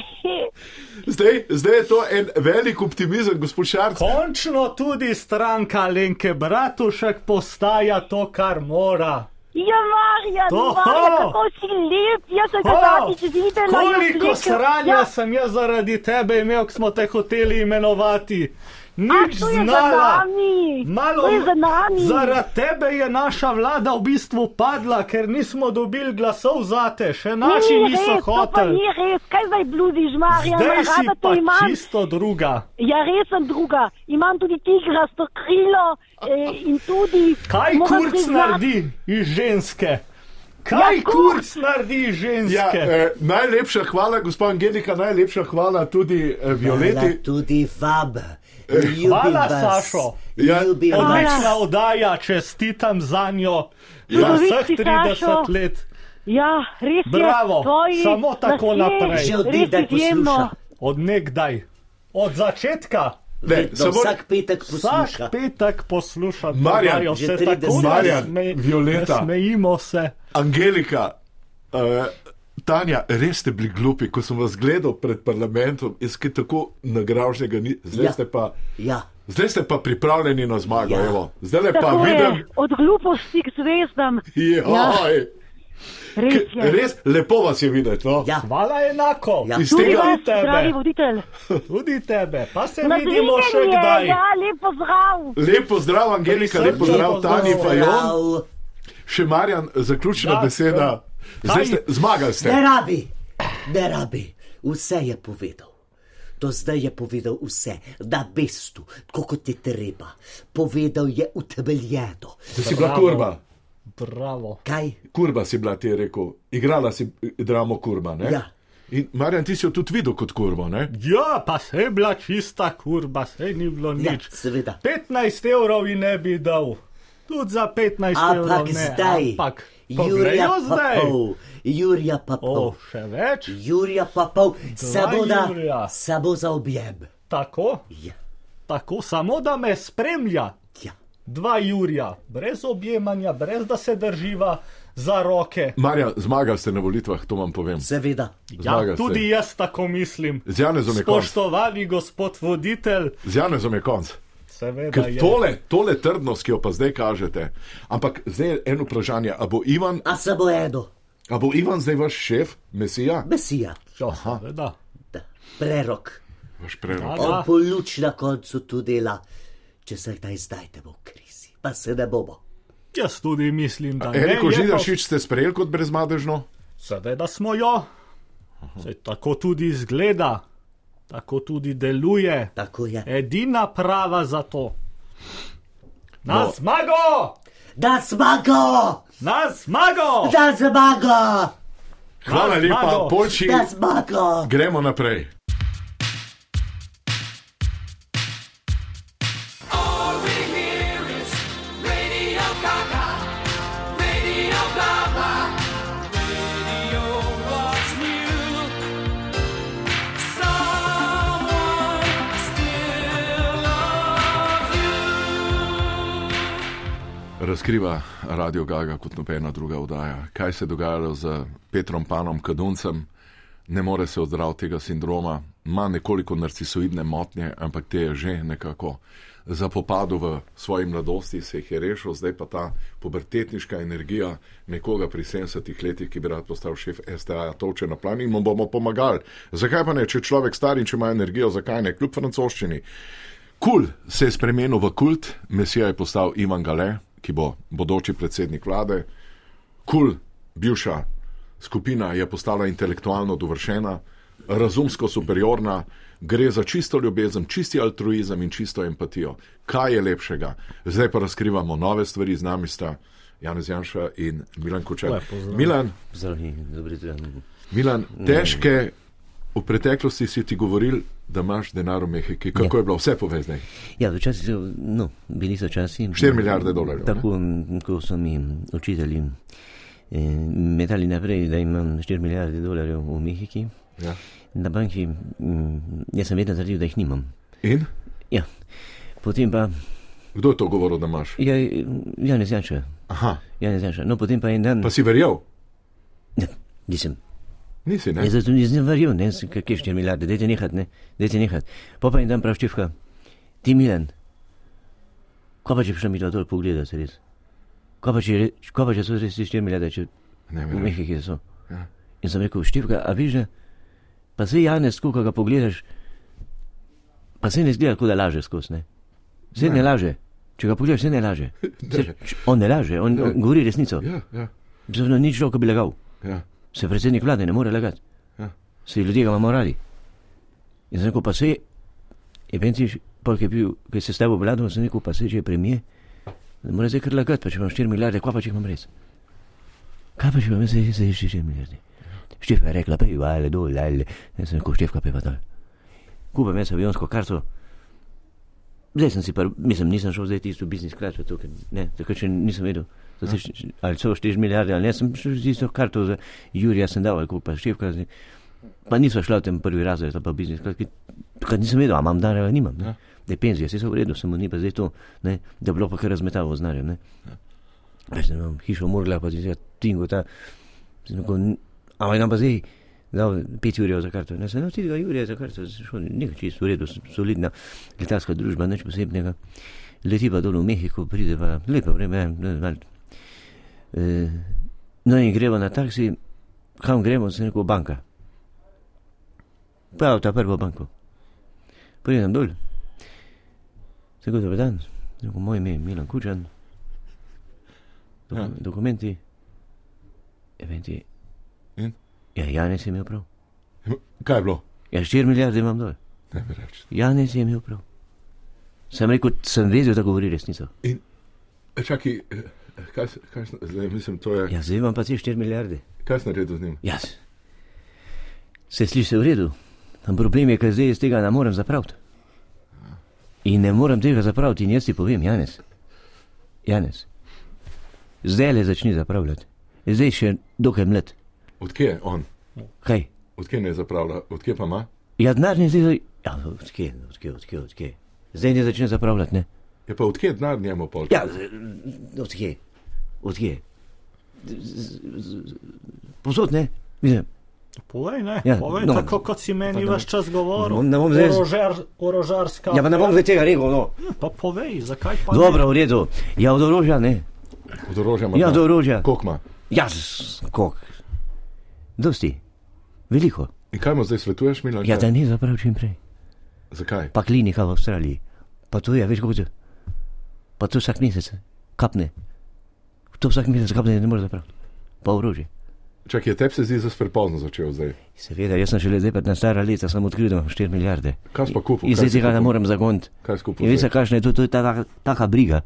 Zdaj, zdaj je to en velik optimizem, gospod Šarc. Končno tudi stranka Lenke Bratušek postaja to, kar mora. Ja, Marjan, To- Marjan, kako si lep, jaz sem ga zadnjič videla. jaz Koliko sranja Ja, sem jaz zaradi tebe imel, ko smo te hoteli imenovati. Nič za znala. Malo, je za nami. Zaradi tebe je naša vlada v bistvu padla, ker nismo dobili glasov zate, še naši ni niso res, hoteli. ni res, kaj zdaj bludiš, Marjan, Zdaj si rada te pa imam. čisto druga. Ja, res sem druga. Imam tudi tigrasto krilo eh, in tudi. Kaj kurc naredi iz ženske? Kaj Ja, kurc naredi ženske? Ja, eh, najlepša hvala, gospod Angelika, najlepša hvala tudi eh, Violeti. Hvala tudi Fab. Ljubim Hvala, vas. Sašo. Ja. Odlična oddaja, čestitam za njo. Ja. Za vseh Čudovit si, 30 Sašo. let. Ja, res Bravo, je. Tvoji samo tako naprej. Že od nekdaj. Od nekdaj. Od začetka. Ne, samo- Vsak petek Vsak posluša. petek posluša. Marjan, že se 30 tako Marjan, nasme- Violeta. Smejimo se. Angelika, uh, Tanja, res ste bili glupi, ko sem vas gledal pred parlamentom, jaz kaj tako nagražnega ni, zdaj, Ja. ste pa, Ja, zdaj ste pa pripravljeni na zmago. Ja. Ja. Zdaj le pa Tako vidim, je, od gluposti k zvezdam. joj, Res je. res lepo vas je videti. No? ja. Hvala enako. Ja. Iz Tudi tega, vas, tebe. dragi voditelj. *laughs* Tudi tebe. Pa se Na vidimo še kdaj. Ja, lepo zdrav. lepo zdrav, Angelika, lepo zdrav, Tani. Prav. Še Marjan, zaključna Ja, beseda. Zdaj ste, zmagali ste. Ne rabi, ne rabi. Vse je povedal. Do zdaj je povedal vse, na mestu, tako kot je treba. Povedal je utemeljeno. Da si bila kurba. Bravo. Kaj? Kurba si bila, ti je rekel. Igrala si dramo kurba. Ne? Ja. In Marjan, ti si jo tudi videl kot kurbo. Ne? Ja, pa se je bila čista kurba, se ni bilo Ja, nič. seveda. 15 evrov ji ne bi dal. Tudi za 15 evrov Ampak ne. zdaj, Ampak Jurija Jurija pa zdaj. pol, Jurija pa O, pol, še več? Jurija pa pol, samo da, Jurija. samo za objem. Tako, Ja, tako, samo da me spremlja. Ja. Dva Jurija, brez objemanja, brez da se drživa za roke. Marjan, zmagali ste na volitvah, to vam povem. seveda. Ja, Zmagali ste. tudi jaz tako mislim. Z Janezom je konc. Spoštovani gospod voditelj, Z Janezom je konc. seveda Ker tole, tole trdnost, ki jo pa zdaj kažete, ampak zdaj je eno vprašanje, a bo Ivan, A samo eno, a bo Ivan zdaj vaš šef, mesija, mesija, Ja, seveda. da. prerok. vaš prerok. Ja. On bo luč na koncu tu dela, če se kdaj zdajte v krizi, pa se ne bomo. Jaz tudi mislim, da ne. Eriko je pa- Židašič ste sprejeli kot brezmadežno? Seveda smo jo. Saj tako tudi izgleda, tako tudi deluje. Tako je. Edina prava za to. Na No. zmago! Da zmago! Na zmago! Da zmago! Hvala Na lepa. Polči. Da zmago! Gremo naprej. Razkriva Radio Gaga kot nobena druga oddaja. Kaj se je dogajalo z Petrom Panom Kaduncem, ne more se ozdraviti tega sindroma, ima nekoliko narcisoidne motnje, ampak te je že nekako zapopadel v svoji mladosti, se jih je rešil, zdaj pa ta pubertetniška energija nekoga pri 70 letih, ki bi rad postal šef STA, toče na plan in mu bomo pomagali. Zakaj pa ne, če človek star in če ima energijo, zakaj ne, kljub francoščini. Kul se je spremenil v kult, mesija je postal Ivan Gale, ki bo bodoči predsednik vlade. Kul, bivša skupina je postala intelektualno dovršena, razumsko superiorna, gre za čisto ljubezen, čisti altruizem in čisto empatijo. Kaj je lepšega? Zdaj pa razkrivamo nove stvari, z nami sta Janez Janša in Milan Kočer. Zdrav. Milan, dan. Milan, težke. V preteklosti si ti govoril, da imaš denar v Mehiki. Kako je bilo vse povezano? Ja, včasih so, no, bili so časi. 4 milijarde dolarjev, ne? Tako, m, ko so mi učitelji eh, metali naprej, da imam 4 milijarde dolarjev v Mehiki. Ja. Na banki, m, jaz sem vedno trdil, da jih nimam. In Ja, potem pa, kdo je to govoril, da imaš? ja, Janez Janša, Aha, Janez Janša. No, potem pa en dan, pa si verjel. ne, nisem, Nisi, ne? Jaz zato nisem verjel, ne, kakšne 4 milijarde, dajte nehat, ne, dajte nehat. Pa pa jim dam prav ščivka, ti Milan, ko pa če bi šla mi to dol pogledati, res? Ko pa če, ko pa če so res te 4 milijarde, če Ne, v vem. Mehiki so. Ja. In sem rekel, štivka, a viš, ne? pa se Janez, ko ga pogledaš, pa se ne zgleda, kot da laže skozi, ne. Se ne laže. Če ga pogledaš, se ne laže. *laughs* Se, č- on ne laže, on, on govori resnico. Ja, ja, Zato nič človek bi lagal. ja. Se predsednik vlade ne more lagati. Ja. Se ljudje ga imamo radi. In sem rekel, pa se, je Benciš, pa je bil, ki se stavil vlado, sem rekel, pa se, če je premije, ne more zdaj kar lagati, pa če imam 4 milijarde, kva pa če imam res? Kaj pa če imam zdaj, zdaj 4 milijarde? Števka je rekla, pej, ale dol, ale, jaz sem rekel, števka pej pa dol. Kupam jaz avionsko karto, zdaj sem si pa, mislim, nisem šel zdaj tisto biznis krat, ker ne, takrat še nisem vedel. Zato, š- ali so 4 milijarde ali ne, sem šel z tisto karto za Jurija, sem dal, ali kupa števka, zdaj. Pa niso šla v tem prvi razred, pa biznis, krat nisem vedel, imam denar ali nimam. Ja. Ne. Da je penzija, vse so v redu, samo ni pa zdaj to, ne, da bi bilo pa kar razmetavo z ne. Veš, ne vem, hišo morala, pa ti se tingo ta. sem rekel, "N- Ampak nam pa zdaj dal 5 jurjev za karto. Ne, sem no, ti ga jurje za karto, šel, nekaj čisto v redu, solidna letalska družba, nič posebnega. Leti pa dol v Mehiko, pride pa lepo vreme, ne, mal, e, no in gremo na taksi, kam gremo, sem rekel, banka. Pa v ta prvo banko. Pridem dol. Sem rekel, dober dan, rekel, moj ime je Milan Kučan. Doku, Ja. Dokumenti. Eventi. In? Ja, Janez je imel prav. Kaj je bilo? Ja, 4 milijarde imam dol. Ne bi reči. Janez je imel prav. Sem rekel, sem vedel, da govori resnico. E, Čakaj, eh, kaj, kaj, zdaj mislim, to je. Ja, zdaj imam pa te 4 milijarde. Kaj si naredil z njim? Jaz. Se sliši v redu. Ampak problem je, ker zdaj iz tega ne morem zapraviti. In ne morem tega zapraviti, in jaz ti povem, Janez. Janez. Zdaj le začni zapravljati. Zdaj še dokaj mlad. Odkje je on? Kaj? Odkje ne zapravlja? Odkje pa ima? Ja, denar ne zdaj. Ja, odkje, odkje, odkje, odkje. Zdaj ne začne zapravljati, ne? Je pa odkje denar njemu pol? Ja, odkje? Z- Posod ne? Mislim, Povej, ne, Ja, povej, no. tako kot si meni ne vaš čas govoril. Ne bom- ne bom zdaj- Orožar, orožarska. ja, pa ne bom zdaj tega rekel, no. Pa povej, zakaj pa Dobro, v redu. Ja, od orožja ne. Od orožja ima. Ja, do orožja. Koliko ima? Ja, koliko? Dosti. Veliko. In kaj mu zdaj svetuješ, Milan? Ja, Kaj? da ni zaprav čim prej. Zakaj? Pa klinika v Avstraliji. Pa to je, veš, kako je. Pa to vsak mesec kapne. To vsak mesec kapne, ne more zapraviti. Pa orožje. Čakaj, tebi se zdi, da si prepozno začel zdaj. Seveda, jaz sem šele zdaj 15 stara leta, sem odkril, da imam 4 milijarde. Kaj si pa kupil? In Kaj zdaj si tega ne morem zagoniti. Kaj si kupil? In zdaj? kakšna je to, to je ta, taka briga.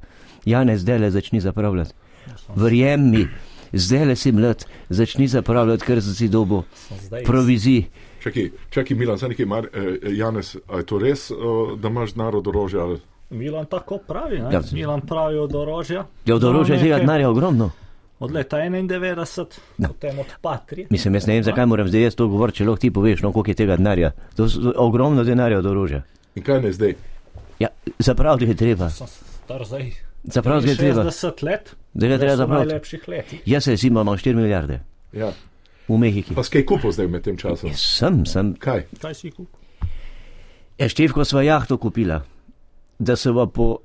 Janez, zdaj le začni zapravljati. Verjem mi, zdaj le si mlad, začni zapravljati, ker si dobo Zdaj, provizij. Čakaj, čakaj, Milan, zdaj nekaj mar, eh, Janez, a je to res, eh, da imaš denar od orožja? ali- Milan tako pravi, ne? Ja. Milan pravi od orožja. Ja, od orožja je tega denarja ogromno. Od leta 91, No. potem od Patri. Mislim, jaz ne vem, zakaj moram zdaj jaz to govoriti, če lahko ti poveš, no, koliko je tega denarja. To je ogromno denarja od orožja. In kaj ne zdaj? Ja, zapraviti je treba. Zdaj. Zapraviti je treba. 60 let. Da ga treba zapraviti. najlepših letih. Jaz se recimo imam 4 milijarde Ja. v Mehiki. Pa skaj kupil zdaj med tem časom? Ja, sem, sem. Kaj? Kaj si kupil? Ja, števko sva jahto kupila, da se va po,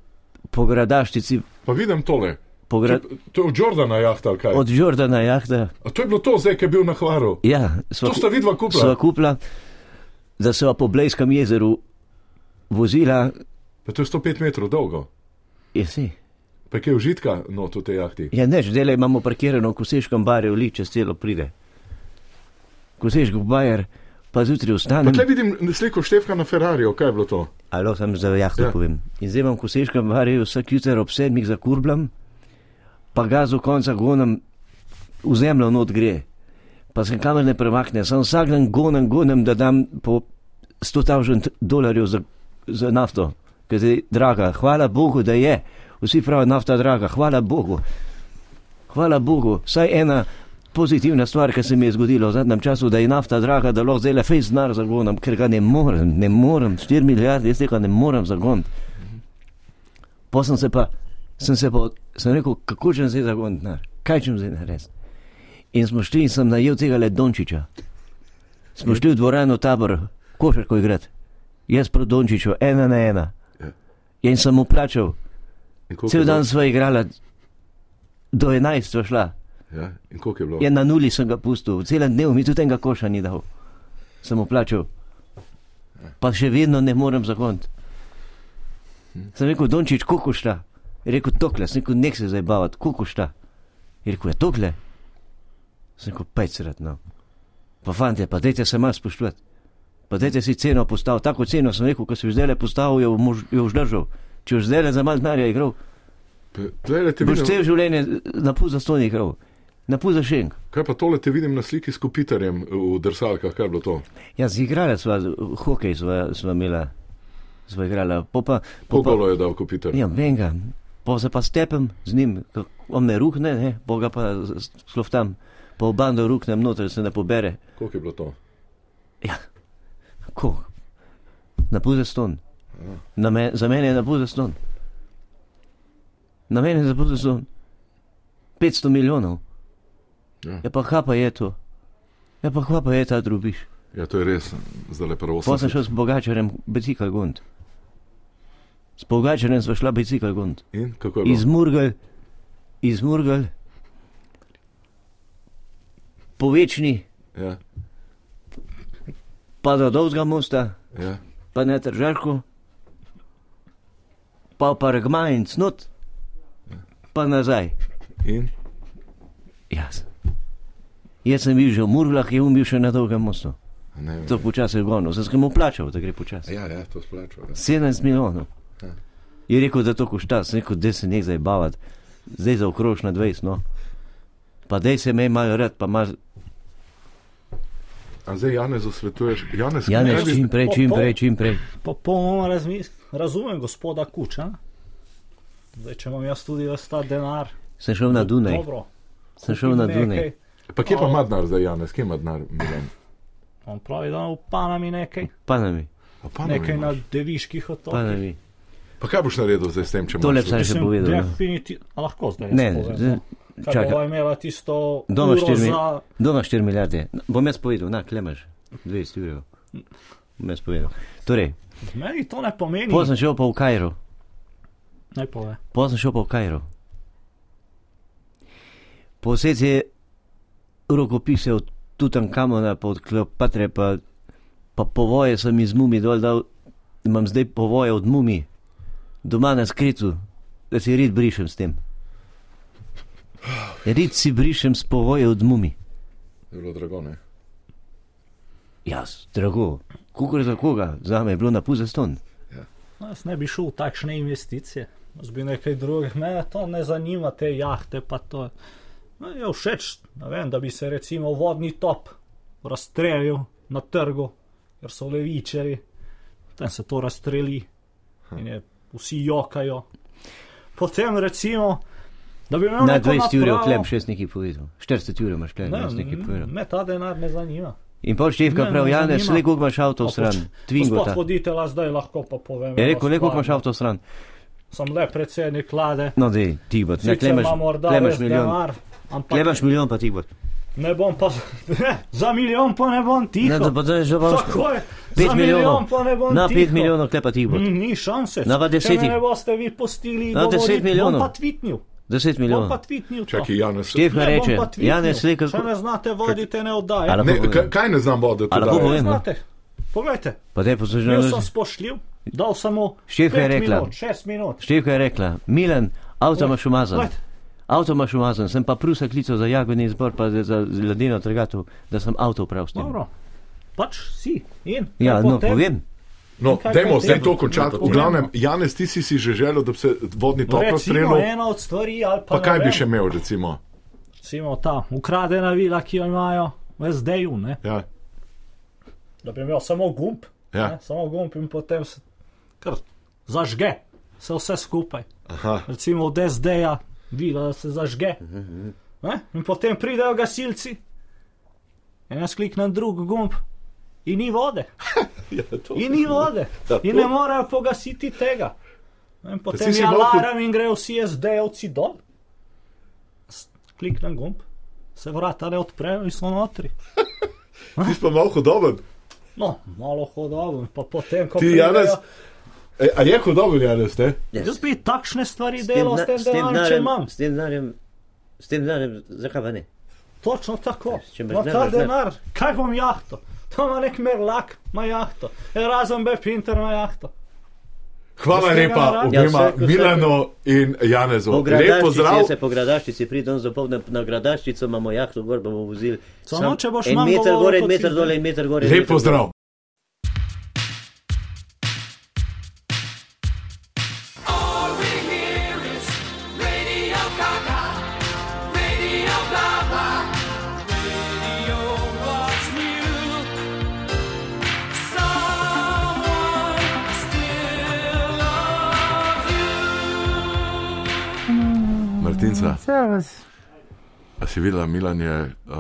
po gradaštici, Pa vidim tole. gra, To, to je od Jordana jahta kaj? od Jordana jahta. A to je bilo to zdaj, ki je bil na Hvaru. Ja, sva, To sta vidva kupila. sva kupila, da se va po Blejskem jezeru vozila, Pa to je 105 metrov dolgo. je si. Pa je kaj užitka not v tej jahti. Ja, neč, zdaj imamo parkirano v Koseškem barju, li čez celo pride. Koseški bajer, pa zjutraj vstanem. tle vidim sliko Štefka na Ferrariju, kaj je bilo to? Alo, sem za jahto Ja. povem. In zdaj imam v Koseškem barju vsak jutr ob sedmih zakurbljam, pa ga z konca gonem v zemljo not gre. Pa se kamer ne premakne, sem vsak dan gonem, gonem, da dam po 100 tisoč dolarjev za, za nafto, ker je draga. Hvala Bogu, da je. Vsi pravijo, nafta draga, hvala Bogu. Hvala Bogu, saj ena pozitivna stvar, ki se mi je zgodila v zadnjem času, da je nafta draga, da lahko zdaj le fejs denar zagonam, ker ga ne morem, ne morem, 4 milijarde, jaz tega ne morem zagoniti. Pa sem se pa, sem se pa, sem rekel, kako čem zdaj zagoniti denar, kaj čem zdaj narediti. In smo šli in sem najel tega le Dončiča. Smo šli v dvorano tabor, košarko igrati. Jaz proti Dončiću, ena na ena. Ja. In sem mu plačal. Cel dan sva igrala, do 11 sva šla. Ja, in koliko je bilo? Ja, na nuli sem ga pustil, cel dnev mi tudi enega koša ni dal. Sem mu plačal. Pa še vedno ne morem zakoniti. Sem rekel, Dončić, koliko šta? Je rekel, tokle, sem rekel, nek se zdaj bavati, koliko šta? Je rekel, je tokle? Sem rekel, pecrat, no. Pa fante, pa dajte se malo spoštovati. Pa dajte si ceno postaviti, tako ceno sem rekel, ko si jo zdaj le postavil, jo boš jo boš držal. Če boš zdaj le za malo denarja igral, Tlele te boš cel življenje na pol za ston igral. Na pol za šenk. kaj pa tole te vidim na sliki s kopitarjem v drsalkah, kaj je bilo to? Ja, zigrala sva, hokej sva, sva imela, sva igrala. Po pa, po Koliko pa, golo je dal kopitar? ja, venga, po se pa stepem z njim, on me rukne, ne, po ga pa sloftam, po bando ruknem noter, se ne pobere. Koliko je bilo to? Ja, ko? Na za ston. Na me, za mene je na za ston. Na mene je za pol za ston. 500 milijonov. Ja. Ja, pa kaj pa je to? Ja, pa kaj pa je ta drubiš? Ja, to je res, zdaj le prvo Pa sem šel s bogačarjem bicikl gund. S bogačarjem sva šla bicikl gund. In kako je bilo? Iz Murgal, iz Murgal, po večni, Ja, pa do dolgega mosta, ja. pa na Tržaško, pa pa Rgma in Cnot, pa nazaj. In? Jaz. Jaz sem bil že v Murglah, je umil še na dolgem mostu. A Ne, To počasi je gonil, sem mu plačal, da gre počasi. ja, ja, to splačal. Ja. 17 milijonov. Ja. Je rekel, da to košta, sem rekel, da se ne zdaj bavati, zdaj za okrož na 20, no. Pa dej se me malo rad, pa malo, A zdaj Janezu svetuješ? Janez, Janez, bi- čim prej, čim prej, čim prej. Popolnoma razmis- razumem gospoda Kuča. Zdaj, če imam jaz tudi ves ta denar. Sem šel na Dunaj, Dobro, sem šel na nekaj. Dunaj. Pa kje pa ima denar zdaj Janez, kje ima denar Milan? On pravi, da upana mi nekaj. Pa na mi, A pa ne Nekaj vem, na deviških otokih. mi. Pa kaj boš naredil zdaj s tem, če Tole imaš? sem še povedal. no. Definitivno, a lahko zdaj. Ne, zdaj- no. Kaj čakaj. bova imela tisto Doma uro štiri mi- za... Doma 4 milijarde. Bom jaz povedal, na, klemaš, 200 evrov. Bom jaz povedal. Torej, Meni to ne pomeni. potem sem šel pa v Kajro, Naj pove. potem sem šel pa v Kajro. Po vsej rokopise od Tutankamona, pa od Kleopatre, pa, pa povoje sem iz mumi dol dal, imam zdaj povoje od mumi, doma na skritu, da si rit brišem s tem. Rit si brišem s povoje od mumi. Je bilo drago, ne? Jaz, drago, kukor za koga, za me je bilo na za ston. Jaz ne bi šel v takšne investicije. Jaz bi nekaj drugega. Mene to ne zanima, te jahte pa to. No, je všeč, ne vem, da bi se recimo vodni top razstrelil na trgu, ker so levičari, tam se to razstreli in je, vsi jokajo. Potem recimo, da bi imel Na neko 20 ur napravo- klem še nekaj povedal. 40 ur imaš klem, Ne, nekaj povedal. me ta denar ne zanima. In pol števka Ne, prav, ne Janez, le koliko imaš avto stran, Twingota. Gospod voditelj, zdaj lahko pa povem. Je rekel, le koliko imaš avto stran. Sem le predsednik vlade. No, dej, ti bo, ne, klemaš, klemaš milijon. denar, ampak Klemaš milijon pa ti bo. ne bom pa, *laughs* za milijon pa ne bom tiho. Ne, pa to je že pa Tako je, 5 za milijonov. milijon pa ne bom Na tiho. 5 milijonov klepa ti bo. Mm, Ni šanse. Na pa Če desetih. me ne boste vi postili, Na deset govoriti, milijonov. Bom pa tvitnil. 10 Bom milijonov. pa tvitnil. Čakaj, Janez. Števka Ne, bom reče, pa tvitnil. Janez, le Če ne znate voditi, ne oddaje. Ali Ne, kaj, ne znam voditi? Lahko povem? poglejte, Pa daj poslušaj. no, sem spoštljiv, dal samo Števka je 5 rekla. minut, 6 minut. Števka je rekla, Milan, avto imaš umazan. Avto imaš umazan, sem pa prusa klical za jagodni zbor, pa za, za ledeno trgatev, da sem avto upravil. Dobro, pač si in. Ja, no, potem? povem. No, dajmo zdaj to končati. V Povemo. glavnem, Janez, ti si si že želel, da bi se vodni top Recimo razstrelil. ena od stvari, ali pa, Pa kaj bi še imel, recimo? Recimo ta ukradena vila, ki jo imajo v SD-ju, ne? Ja, da bi imel samo gumb, ja. ne? samo gumb in potem se kar zažge, se vse skupaj. Aha. Recimo od SD-ja vila, da se zažge. Ne? In potem pridejo gasilci in jaz kliknem drug gumb. In ni vode, *laughs* Ja, in ni vode, Ja, in ne morejo pogasiti tega. In potem je alarm in grejo vsi SD-jevci dol. Kliknem gumb, se vrata ne odprejo in so notri. *laughs* Ti si pa malo hodoben. No, malo hodoben, pa potem, ko Ti, Janez, e, a je hodoben, Janez, ne? Jaz bi takšne stvari delal s tem s tem denarjem, če imam. S tem denarjem, s tem denarjem, zakaj pa ne? Točno tako. No, denar, ta denar. kaj bom jahto? To ima nek merlak, ima jahto. Razen B. Pinter ima jahto. Hvala lepa rabim. Ja, obema, vse- Milano in Janezu. Po Lep gradaščici, pozdrav. jaz se po gradaščici pridem zapolne na gradaščico, imamo jahto gor, bomo vozili. Samo če boš en manj meter govoril, gor, en meter dol, en meter gor. en Lep Martinca, Servus. a si videla, Milan je uh,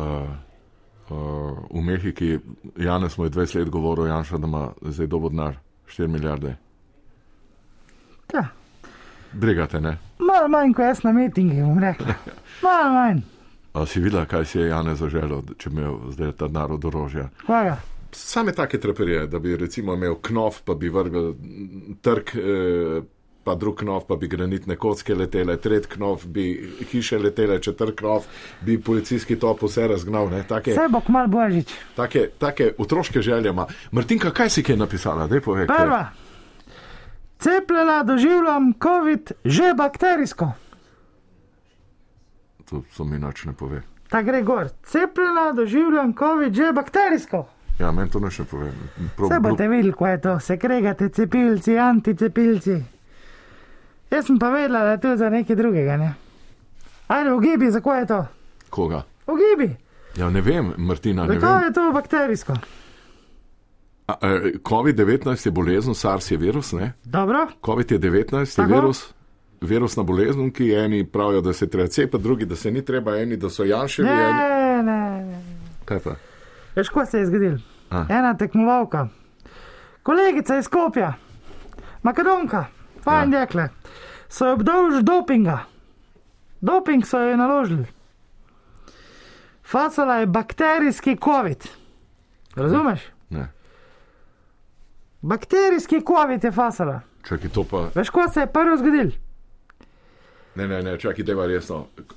uh, v Mehiki, Janez mu je 20 let govoril, Janša, da ima zdaj dobo denar, 4 milijarde. Ja, Brigate, ne? malo manj kot jaz na mitingi, bom rekla. *laughs* Malo manj. A si videla, kaj si je Janez zaželel, če imel zdaj ta denar od orožja? Hvala. Same take treperije, da bi recimo imel knov, pa bi vrgel trg, eh, pa drug knov, pa bi granitne kocke letele, tret knov, bi hiše letele, četrt knov, bi policijski top vse razgnal. Take, Vse bo kmal božič. take, take otroške želje ima. Martinka, kaj si kaj napisala? Daj povej. kaj. Prva. Cepljena doživljam COVID že bakterijsko. To, to mi nič ne pove. Ta gre gor. Cepljena doživljam COVID že bakterijsko. Ja, meni to ne pove. Prav, Vse boste videli, kaj je to. Se kregate cepilci, anticepilci. Jaz sem pa vedela, da je to za nekaj drugega. Ne? Ajde, ugibi, za kaj je to? Koga? Ugibi, Ja, ne vem, Martina, ne zakaj je to bakterijsko? Eh, COVID-19 je bolezen, SARS je virus, ne? Dobro, COVID je 19, je Tako. virus, virusna bolezen, ki eni pravijo, da se treba cepiti, drugi, da se ni treba, eni, da so janševi. Eni... ne, ne, ne. Kaj pa? Veš, kaj se je zgodilo? A. Ena tekmovalka, kolegica iz Skopja, Makedonka, fajn Ja. dekle, so jo obdolžili dopinga. Doping so jo naložili. Fasala je bakterijski COVID. Razumeš? Ne. Bakterijski COVID je fasala. Čakaj, to pa. Veš, kaj se je prvo zgodilo? Ne, ne, ne, čakaj, deva resno. Uh,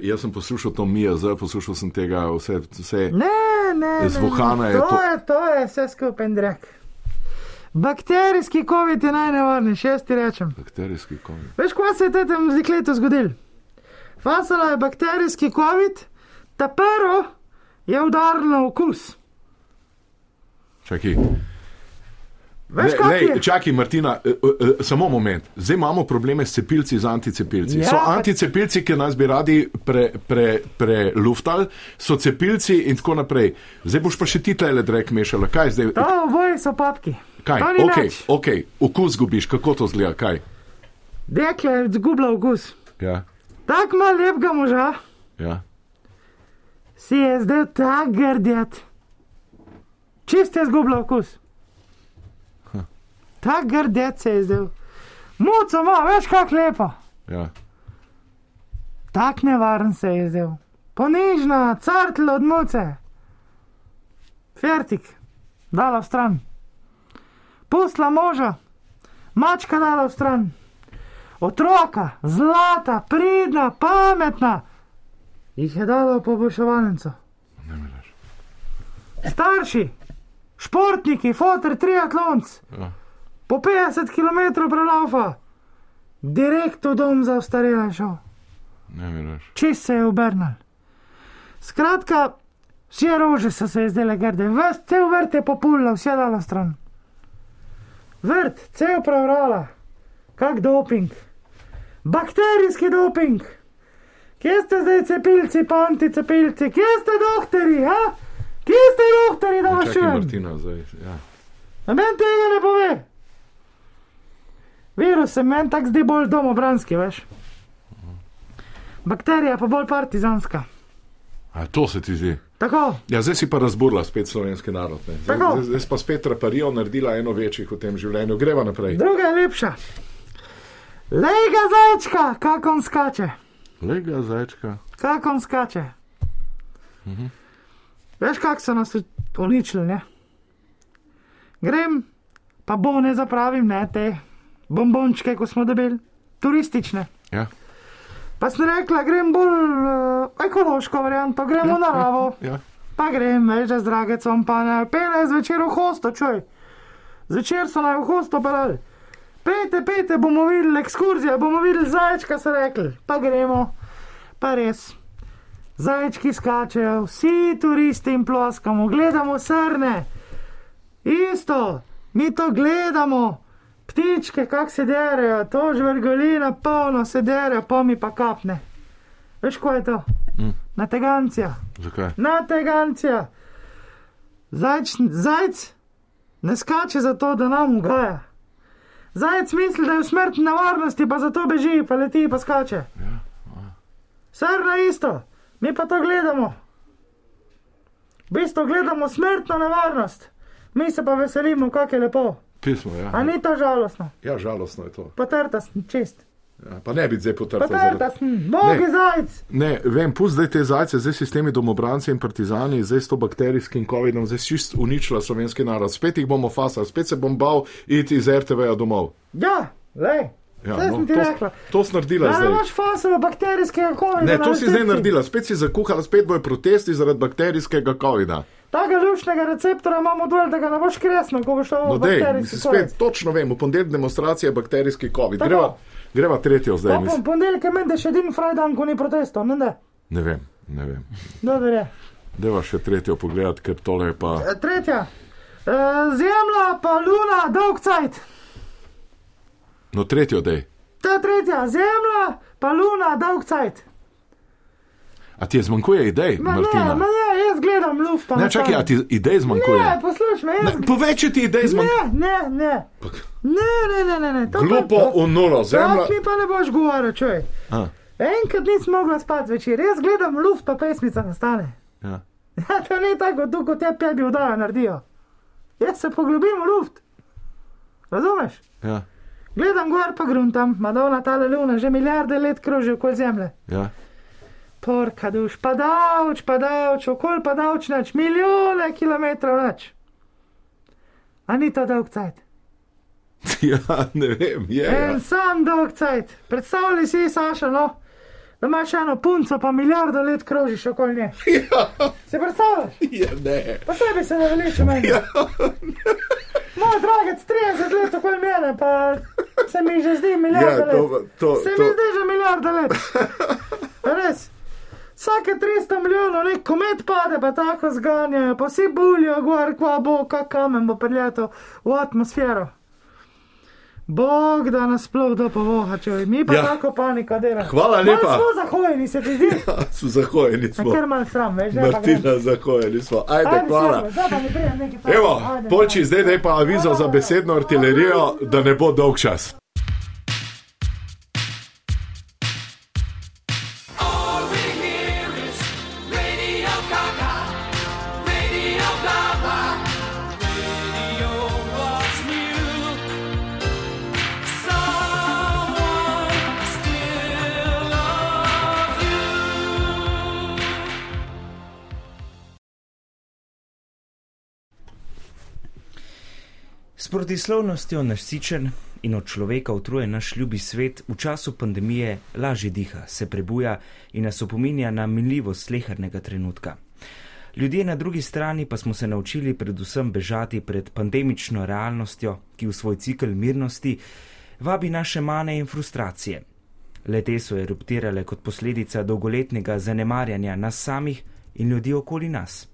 jaz sem poslušal to Mija Z, poslušal sem tega, vse, vse. Ne, ne, ne, Wuhana ne. je to, to- je, to je vse skupaj drek. Bakterijski COVID je najnevarnejši, jaz ti rečem. Bakterijski COVID. Veš, kaj se je tam z dekletom zgodilo? Fasala je bakterijski COVID, ta prvo je udaril na okus. Čakaj. Veš, Le, lej, je? čakaj, Martina, uh, uh, samo moment. Zdaj imamo probleme s cepilci, z anticepilci. Ja, so pa- anticepilci, ki nas bi radi preluftali, pre preluftali, so cepilci in tako naprej. Zdaj boš pa še ti tele drek mešala. Kaj zdaj? To oboje so papki. Kaj? Ok, nič. ok, okus gubiš, kako to zgleda, kaj? Dekle je zgubila okus. Ja, Tako malo lepega moža ja. si je zdaj tak grdjet. Čist je zgubila okus. Tak grdjet se je zdaj. Muco ima, veš kak lepo. ja. Tak nevaren se je zdaj. Ponižna, cartl od muce. Fertik, dala stran. Pustla moža, mačka dala v stran. Otroka, zlata, pridna, pametna, jih je dala v poboljševalnico. Starši, športniki, fotor, triatlonc, Ja. po 50 km prelaufa, direkt v dom za ostarele šel Ne veš. čist se je obrnil. Skratka, vse rože so se zdele grde, ves cel vrt je populila, vse dala stran. Vrt, cel prevrala, kak doping, bakterijski doping. Kje ste zdaj cepilci, pa anticepilci, kje ste doktori, ha? Kje ste doktori, da vas čujem? Martina, zdaj. Ja. Meni tega ne pove. Virus se meni tako zdi bolj domobranski, veš. Bakterija pa bolj partizanska. A to se ti zdi? Tako, Ja, zdaj si pa razburila spet slovenski narod. ne. Zdaj, zdaj, zdaj pa spet reparijo naredila eno večjih v tem življenju. Greva naprej. druga je lepša. Lej ga zajčka, kako on skače, Lega zajčka. kako on skače. Veš, kako so nas uničili, ne. Grem, pa bone zapravim, ne te bombončke, ko smo dobili, turistične. Ja. Pa sem rekla, grem bolj uh, ekološko varianto, gremo ja, v naravo. Ja. Pa grem, veš, da z dragecom, pa ne, pene zvečer v hosto, čuj. Zvečer so naj v hosto parali. Pejte, pejte, bomo videli ekskurzijo, bomo videli zajčka, so rekli. Pa gremo, pa res. Zajčki skačejo, vsi turisti in ploskamo, gledamo srne. Isto, mi to gledamo. Ptičke, kako se derajo, to žvrgolina, polno se derajo, pa mi pa kapne. Veš, ko je to? Mm. Na tegancija. Zakaj? Na tegancija. Zajč, zajc ne skače zato, da nam ugaja. Zajec misli, da je v smrtni nevarnosti, pa zato beži, pa leti, pa skače. Srna isto, mi pa to gledamo. V bistvu gledamo smrtno nevarnost, mi se pa veselimo, kako je lepo. Pismo, ja. A ni to žalostno? Ja, žalostno je to. Potrta sem, čist. Ja, pa ne bi zdaj. Potrta sem, bogi Ne. zajec. Ne, vem, pusti zdaj te zajce, zdaj si s temi domobranci in partizani, zdaj s to bakterijskim COVID-om, zdaj si čist uničila slovenski narod. Spet jih bomo fasali, spet se bom bal iti iz RTV-ja domov. Ja, lej. Ja, Saj no, to, to si naredila Da ne zdaj. imaš fasova bakterijskega COVID-a. Ne, to si zdaj naredila, spet si zakuhala, spet bojo protesti zaradi bakterijskega COVID-a. Tega lušnega receptora imamo dol, da ga ne boš kresno, ko boš šel No, v bakterijski spet točno vem, v ponedeljek demonstracija bakterijski COVID. Tako. Greva, greva tretjo zdaj. Pa Mislim. ponedeljek je meni še edini frajdan, ko ni protestov, ne da. Ne vem, ne vem. Dobro je. Deva še tretjo pogledati, ker tole je pa. E, Tretja. E, Zemlja, pa luna, dolg cajt. No, tretjo dej. Ta tretja, zemlja, pa luna, dolg cajt. A ti je zmanjkuje idej, Ma ne, Martina? ma ne, jaz gledam luft. Ne, čakaj, a ti idej zmanjkuje? Ne, poslušaj me, jaz. Ne, povej, če ti idej zmanjkuje. Ne, ne, ne. Ne, ne, ne, ne, ne. to pa- Glupo to- v nulo, zemlja. Mi pa ne boš govoril, čuj. A, Enkrat nisem mogla spati zvečer, jaz gledam luft, pa pesmica nastane. ja. Ja, to ni tako, kot te pebi vdajo naredijo. Jaz se poglobim v luft. Razumeš? Ja, Gledam gor pa gruntam, Madonna tale luna že milijarde let kroži okoli zemlje. ja. Porka duš, pa davč, pa davč, okol pa davč nač, milijone kilometrov nač. A ni to dolg cajt? *laughs* ja, ne vem, je. En Ja. sam dolg cajt. Predstavljaj si, Saša, no, da imaš eno punco, pa milijardo let krožiš okoli nje. *laughs* Se predstavljaš? Ja, ne. Pa sebi se ne veliče meni. Ja. Moj dragec, 30 let okoli mene, pa se mi že zdi milijarda Ja, to- let. to- se to- mi zdi že milijarda let. *laughs* Res. Vsake 300 milijonov nek komet pade, pa tako zganjajo, pa vsi buljo, gor, kva bo, kak kamen bo preletel v atmosfero. Bog, da nas sploh do povoha, če mi pa Ja. ja. tako panika dela. Hvala Malo lepa. Smo zahojeni, se ti zdi? *laughs* Smo zahojeni, Na smo. kar mal sram, veš, grem. Martina, zahojeni smo. Ajde, Ajde, hvala. Evo, polči, zdaj daj pa avizo za besedno artilerijo, da ne bo dolg čas. Protislovnostjo nasičen in od človeka utrujen naš ljubi svet v času pandemije lažje diha, se prebuja in nas opominja na minljivost slehrnega trenutka. Ljudje na drugi strani pa smo se naučili predvsem bežati pred pandemično realnostjo, ki v svoj cikl mirnosti vabi naše mane in frustracije. Lete so eruptirale kot posledica dolgoletnega zanemarjanja nas samih in ljudi okoli nas.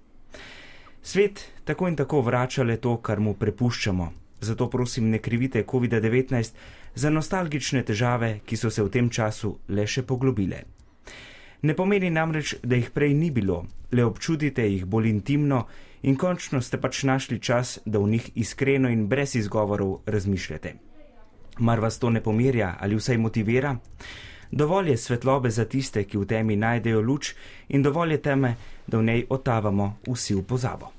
Svet tako in tako vrača le to, kar mu prepuščamo. Zato prosim, ne krivite COVID-19 za nostalgične težave, ki so se v tem času le še poglobile. Ne pomeni namreč, da jih prej ni bilo, le občutite jih bolj intimno in končno ste pač našli čas, da v njih iskreno in brez izgovorov razmišljate. Mar vas to ne pomirja ali vsaj motivira? Dovolj je svetlobe za tiste, ki v temi najdejo luč, in dovolj je teme, da v njej otavamo vsi v pozabo.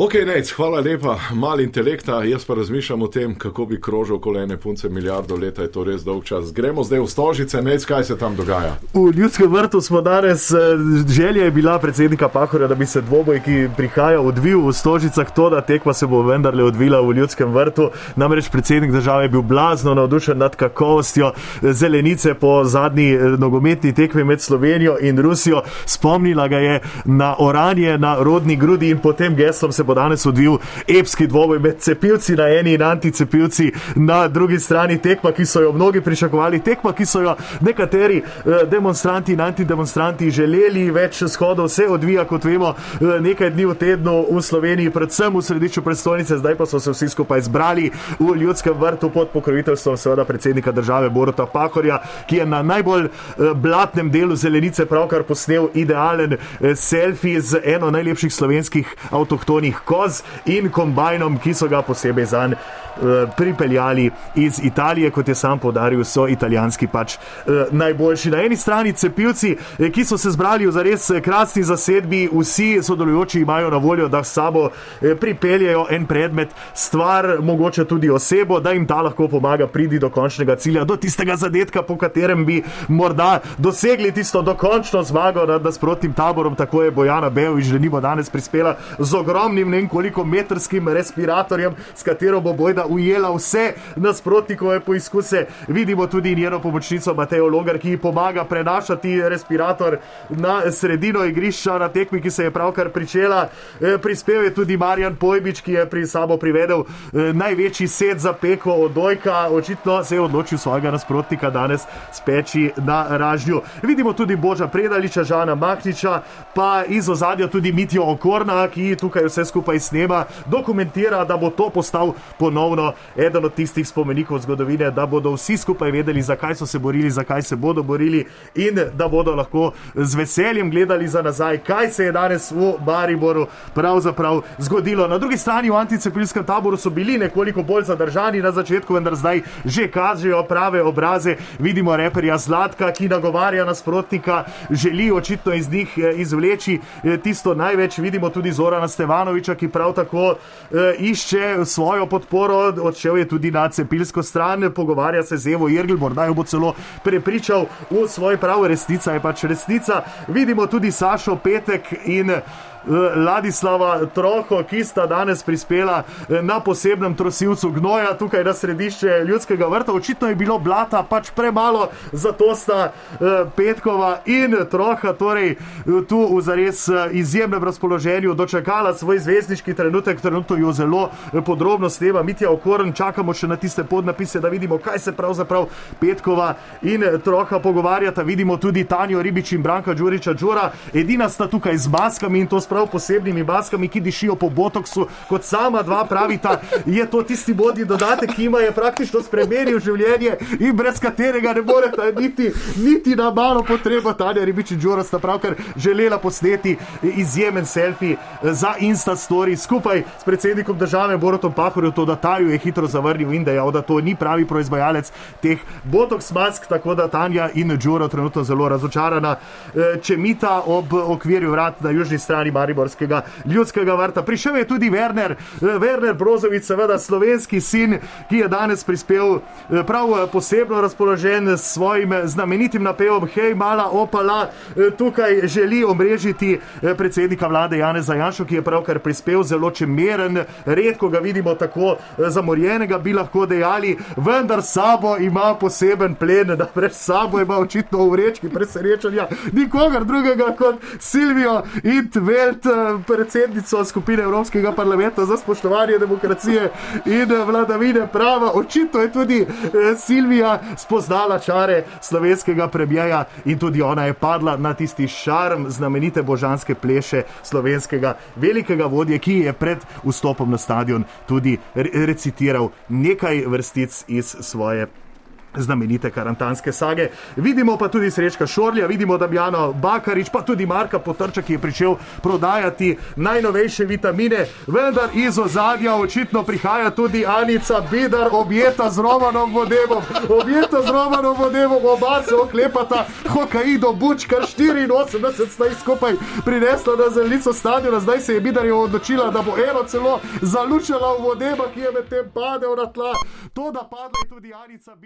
Ok, nec, hvala lepa, malo intelekta, jaz pa razmišljam o tem, kako bi krožil kolene punce milijardo leta, je to res dolg čas. Gremo zdaj v Stožice, nec, kaj se tam dogaja. V ljudskem vrtu smo danes, eh, želja je bila predsednika Pahorja, da bi se dvoboj, ki prihaja, odvil v Stožicah, to, da tekma se bo vendarle odvila v ljudskem vrtu. Namreč predsednik države je bil blazno navdušen nad kakovostjo eh, zelenice po zadnji eh, nogometni tekmi med Slovenijo in Rusijo. Spomnila ga je na oranje, na rodni grudi in potem geslom se bo danes odvil epski dvoboj med cepilci na eni in anticepilci na drugi strani. Tekma, ki so jo mnogi pričakovali, tekma, ki so jo nekateri eh, demonstranti in antidemonstranti želeli, več shodov se odvija, kot vemo, eh, nekaj dni v tednu v Sloveniji, predvsem v središču prestolnice, zdaj pa so se vsi skupaj zbrali v ljudskem vrtu pod pokroviteljstvom seveda predsednika države Borota Pahorja, ki je na najbolj eh, blatnem delu zelenice pravkar posnel idealen selfie z eno najlepših slovenskih avtohtonih koz in kombajnom, ki so ga posebej zanj pripeljali iz Italije, kot je sam podaril, so italijanski pač eh, najboljši. Na eni strani cepilci, eh, ki so se zbrali v zares eh, krasni zasedbi, vsi sodelujoči imajo na voljo, da s sabo eh, pripeljejo en predmet, stvar, mogoče tudi osebo, da jim ta lahko pomaga priti do končnega cilja, do tistega zadetka, po katerem bi morda dosegli tisto dokončno zmago nad nasprotnim taborom. Tako je Bojana Bejovič, že nimo danes prispela z ogromnim, ne vem koliko metrskim respiratorjem, s katero bo bojda ujela vse nasprotnikove poizkuse. Vidimo tudi njeno pomočnico Matejo Logar, ki ji pomaga prenašati respirator na sredino igrišča na tekmi, ki se je pravkar pričela. E, Prispel je tudi Marjan Pojbič, ki je pri sabo privedel e, največji set za peko od Dojka. Očitno se je odločil svojega nasprotnika danes speči na ražnju. Vidimo tudi Boža Predaliča, Žana Mahniča, pa iz ozadja tudi Mitijo Okorna, ki tukaj vse skupaj snema, dokumentira, da bo to postal ponovno eden od tistih spomenikov zgodovine, da bodo vsi skupaj vedeli, zakaj so se borili, zakaj se bodo borili in da bodo lahko z veseljem gledali za nazaj, kaj se je danes v Mariboru pravzaprav zgodilo. Na drugi strani v anticepilskem taboru so bili nekoliko bolj zadržani na začetku, vendar zdaj že kažejo prave obraze. Vidimo reperja Zlatka, ki nagovarja nasprotnika, želi očitno iz njih eh, izvleči eh, tisto največ. Vidimo tudi Zorana Stevanoviča, ki prav tako eh, išče svojo podporo, odšel je tudi na cepilsko stran, pogovarja se z Evo Irgl, morda jo bo celo prepričal v svoj prav, resnica je pač resnica. Vidimo tudi Sašo Petek in Ladislava Troho, ki sta danes prispela eh, na posebnem trosilcu gnoja tukaj na središče ljudskega vrta. Očitno je bilo blata pač premalo, zato sta eh, Petkova in Troha torej eh, tu v zares eh, izjemnem razpoloženju dočakala svoj zvezdniški trenutek, trenutno jo zelo eh, podrobno snema Mitja Okorn, čakamo še na tiste podnapise, da vidimo, kaj se pravzaprav Petkova in eh, Troha pogovarjata. Vidimo tudi Tanjo Ribič in Branka Đuriča Đura, edina sta tukaj z maskami in to s prav posebnimi maskami, ki dišijo po botoksu, kot sama dva pravita, je to tisti modni dodatek, ki jima je praktično spremenil življenje in brez katerega ne morete niti, niti na malo potrebo. Tanja Ribič in Đura sta pravkar želela posneti izjemen selfie za Insta Story skupaj s predsednikom države Borotom Pahorjem, to da Taju je hitro zavrnil in dejal, da to ni pravi proizvajalec teh botoks mask, tako da Tanja in Đura trenutno zelo razočarana, eh, če mita ob okvirju vrat na južni strani Mariborskega ljudskega vrta. Prišel je tudi Werner, eh, Werner Brozovic, seveda slovenski sin, ki je danes prispel eh, prav eh, posebno razpoložen s svojim znamenitim napevom Hej, mala opala, tukaj želi omrežiti predsednika vlade Janeza Janša, ki je pravkar prispel zelo čemeren, redko ga vidimo tako zamorjenega, bi lahko dejali, vendar sabo ima poseben plen, da pred sabo ima očitno v vrečki presrečanja nikogar drugega kot Silvijo Intveld, eh, predsednico skupine Evropskega parlamenta za spoštovanje demokracije in eh, vladavine prava. Očitno je tudi eh, Silvija spoznala čare slovenskega premijeja in tudi ona je padla na tisti šarm znamenite božanske pleše slovenskega velikega vodje, ki je pred vstopom na stadion tudi re- recitiral nekaj vrstic iz svoje znamenite karantanske sage. Vidimo pa tudi Srečka Šorlja, vidimo Damjana Bakarič, pa tudi Marka Potrča, ki je pričel prodajati najnovejše vitamine, vendar iz ozadja očitno prihaja tudi Anica Bidar, objeta z Romanom Vodevom, objeta z Romanom Vodevom, oba se oklepata, hokaido, bučka 84 sta jih skupaj prinesla na zelenico stadiona, zdaj se je Bidar odločila, da bo eno celo zalučala v Vodeba, ki je medtem padel na tla. To, da padla je tudi Anica Bidar.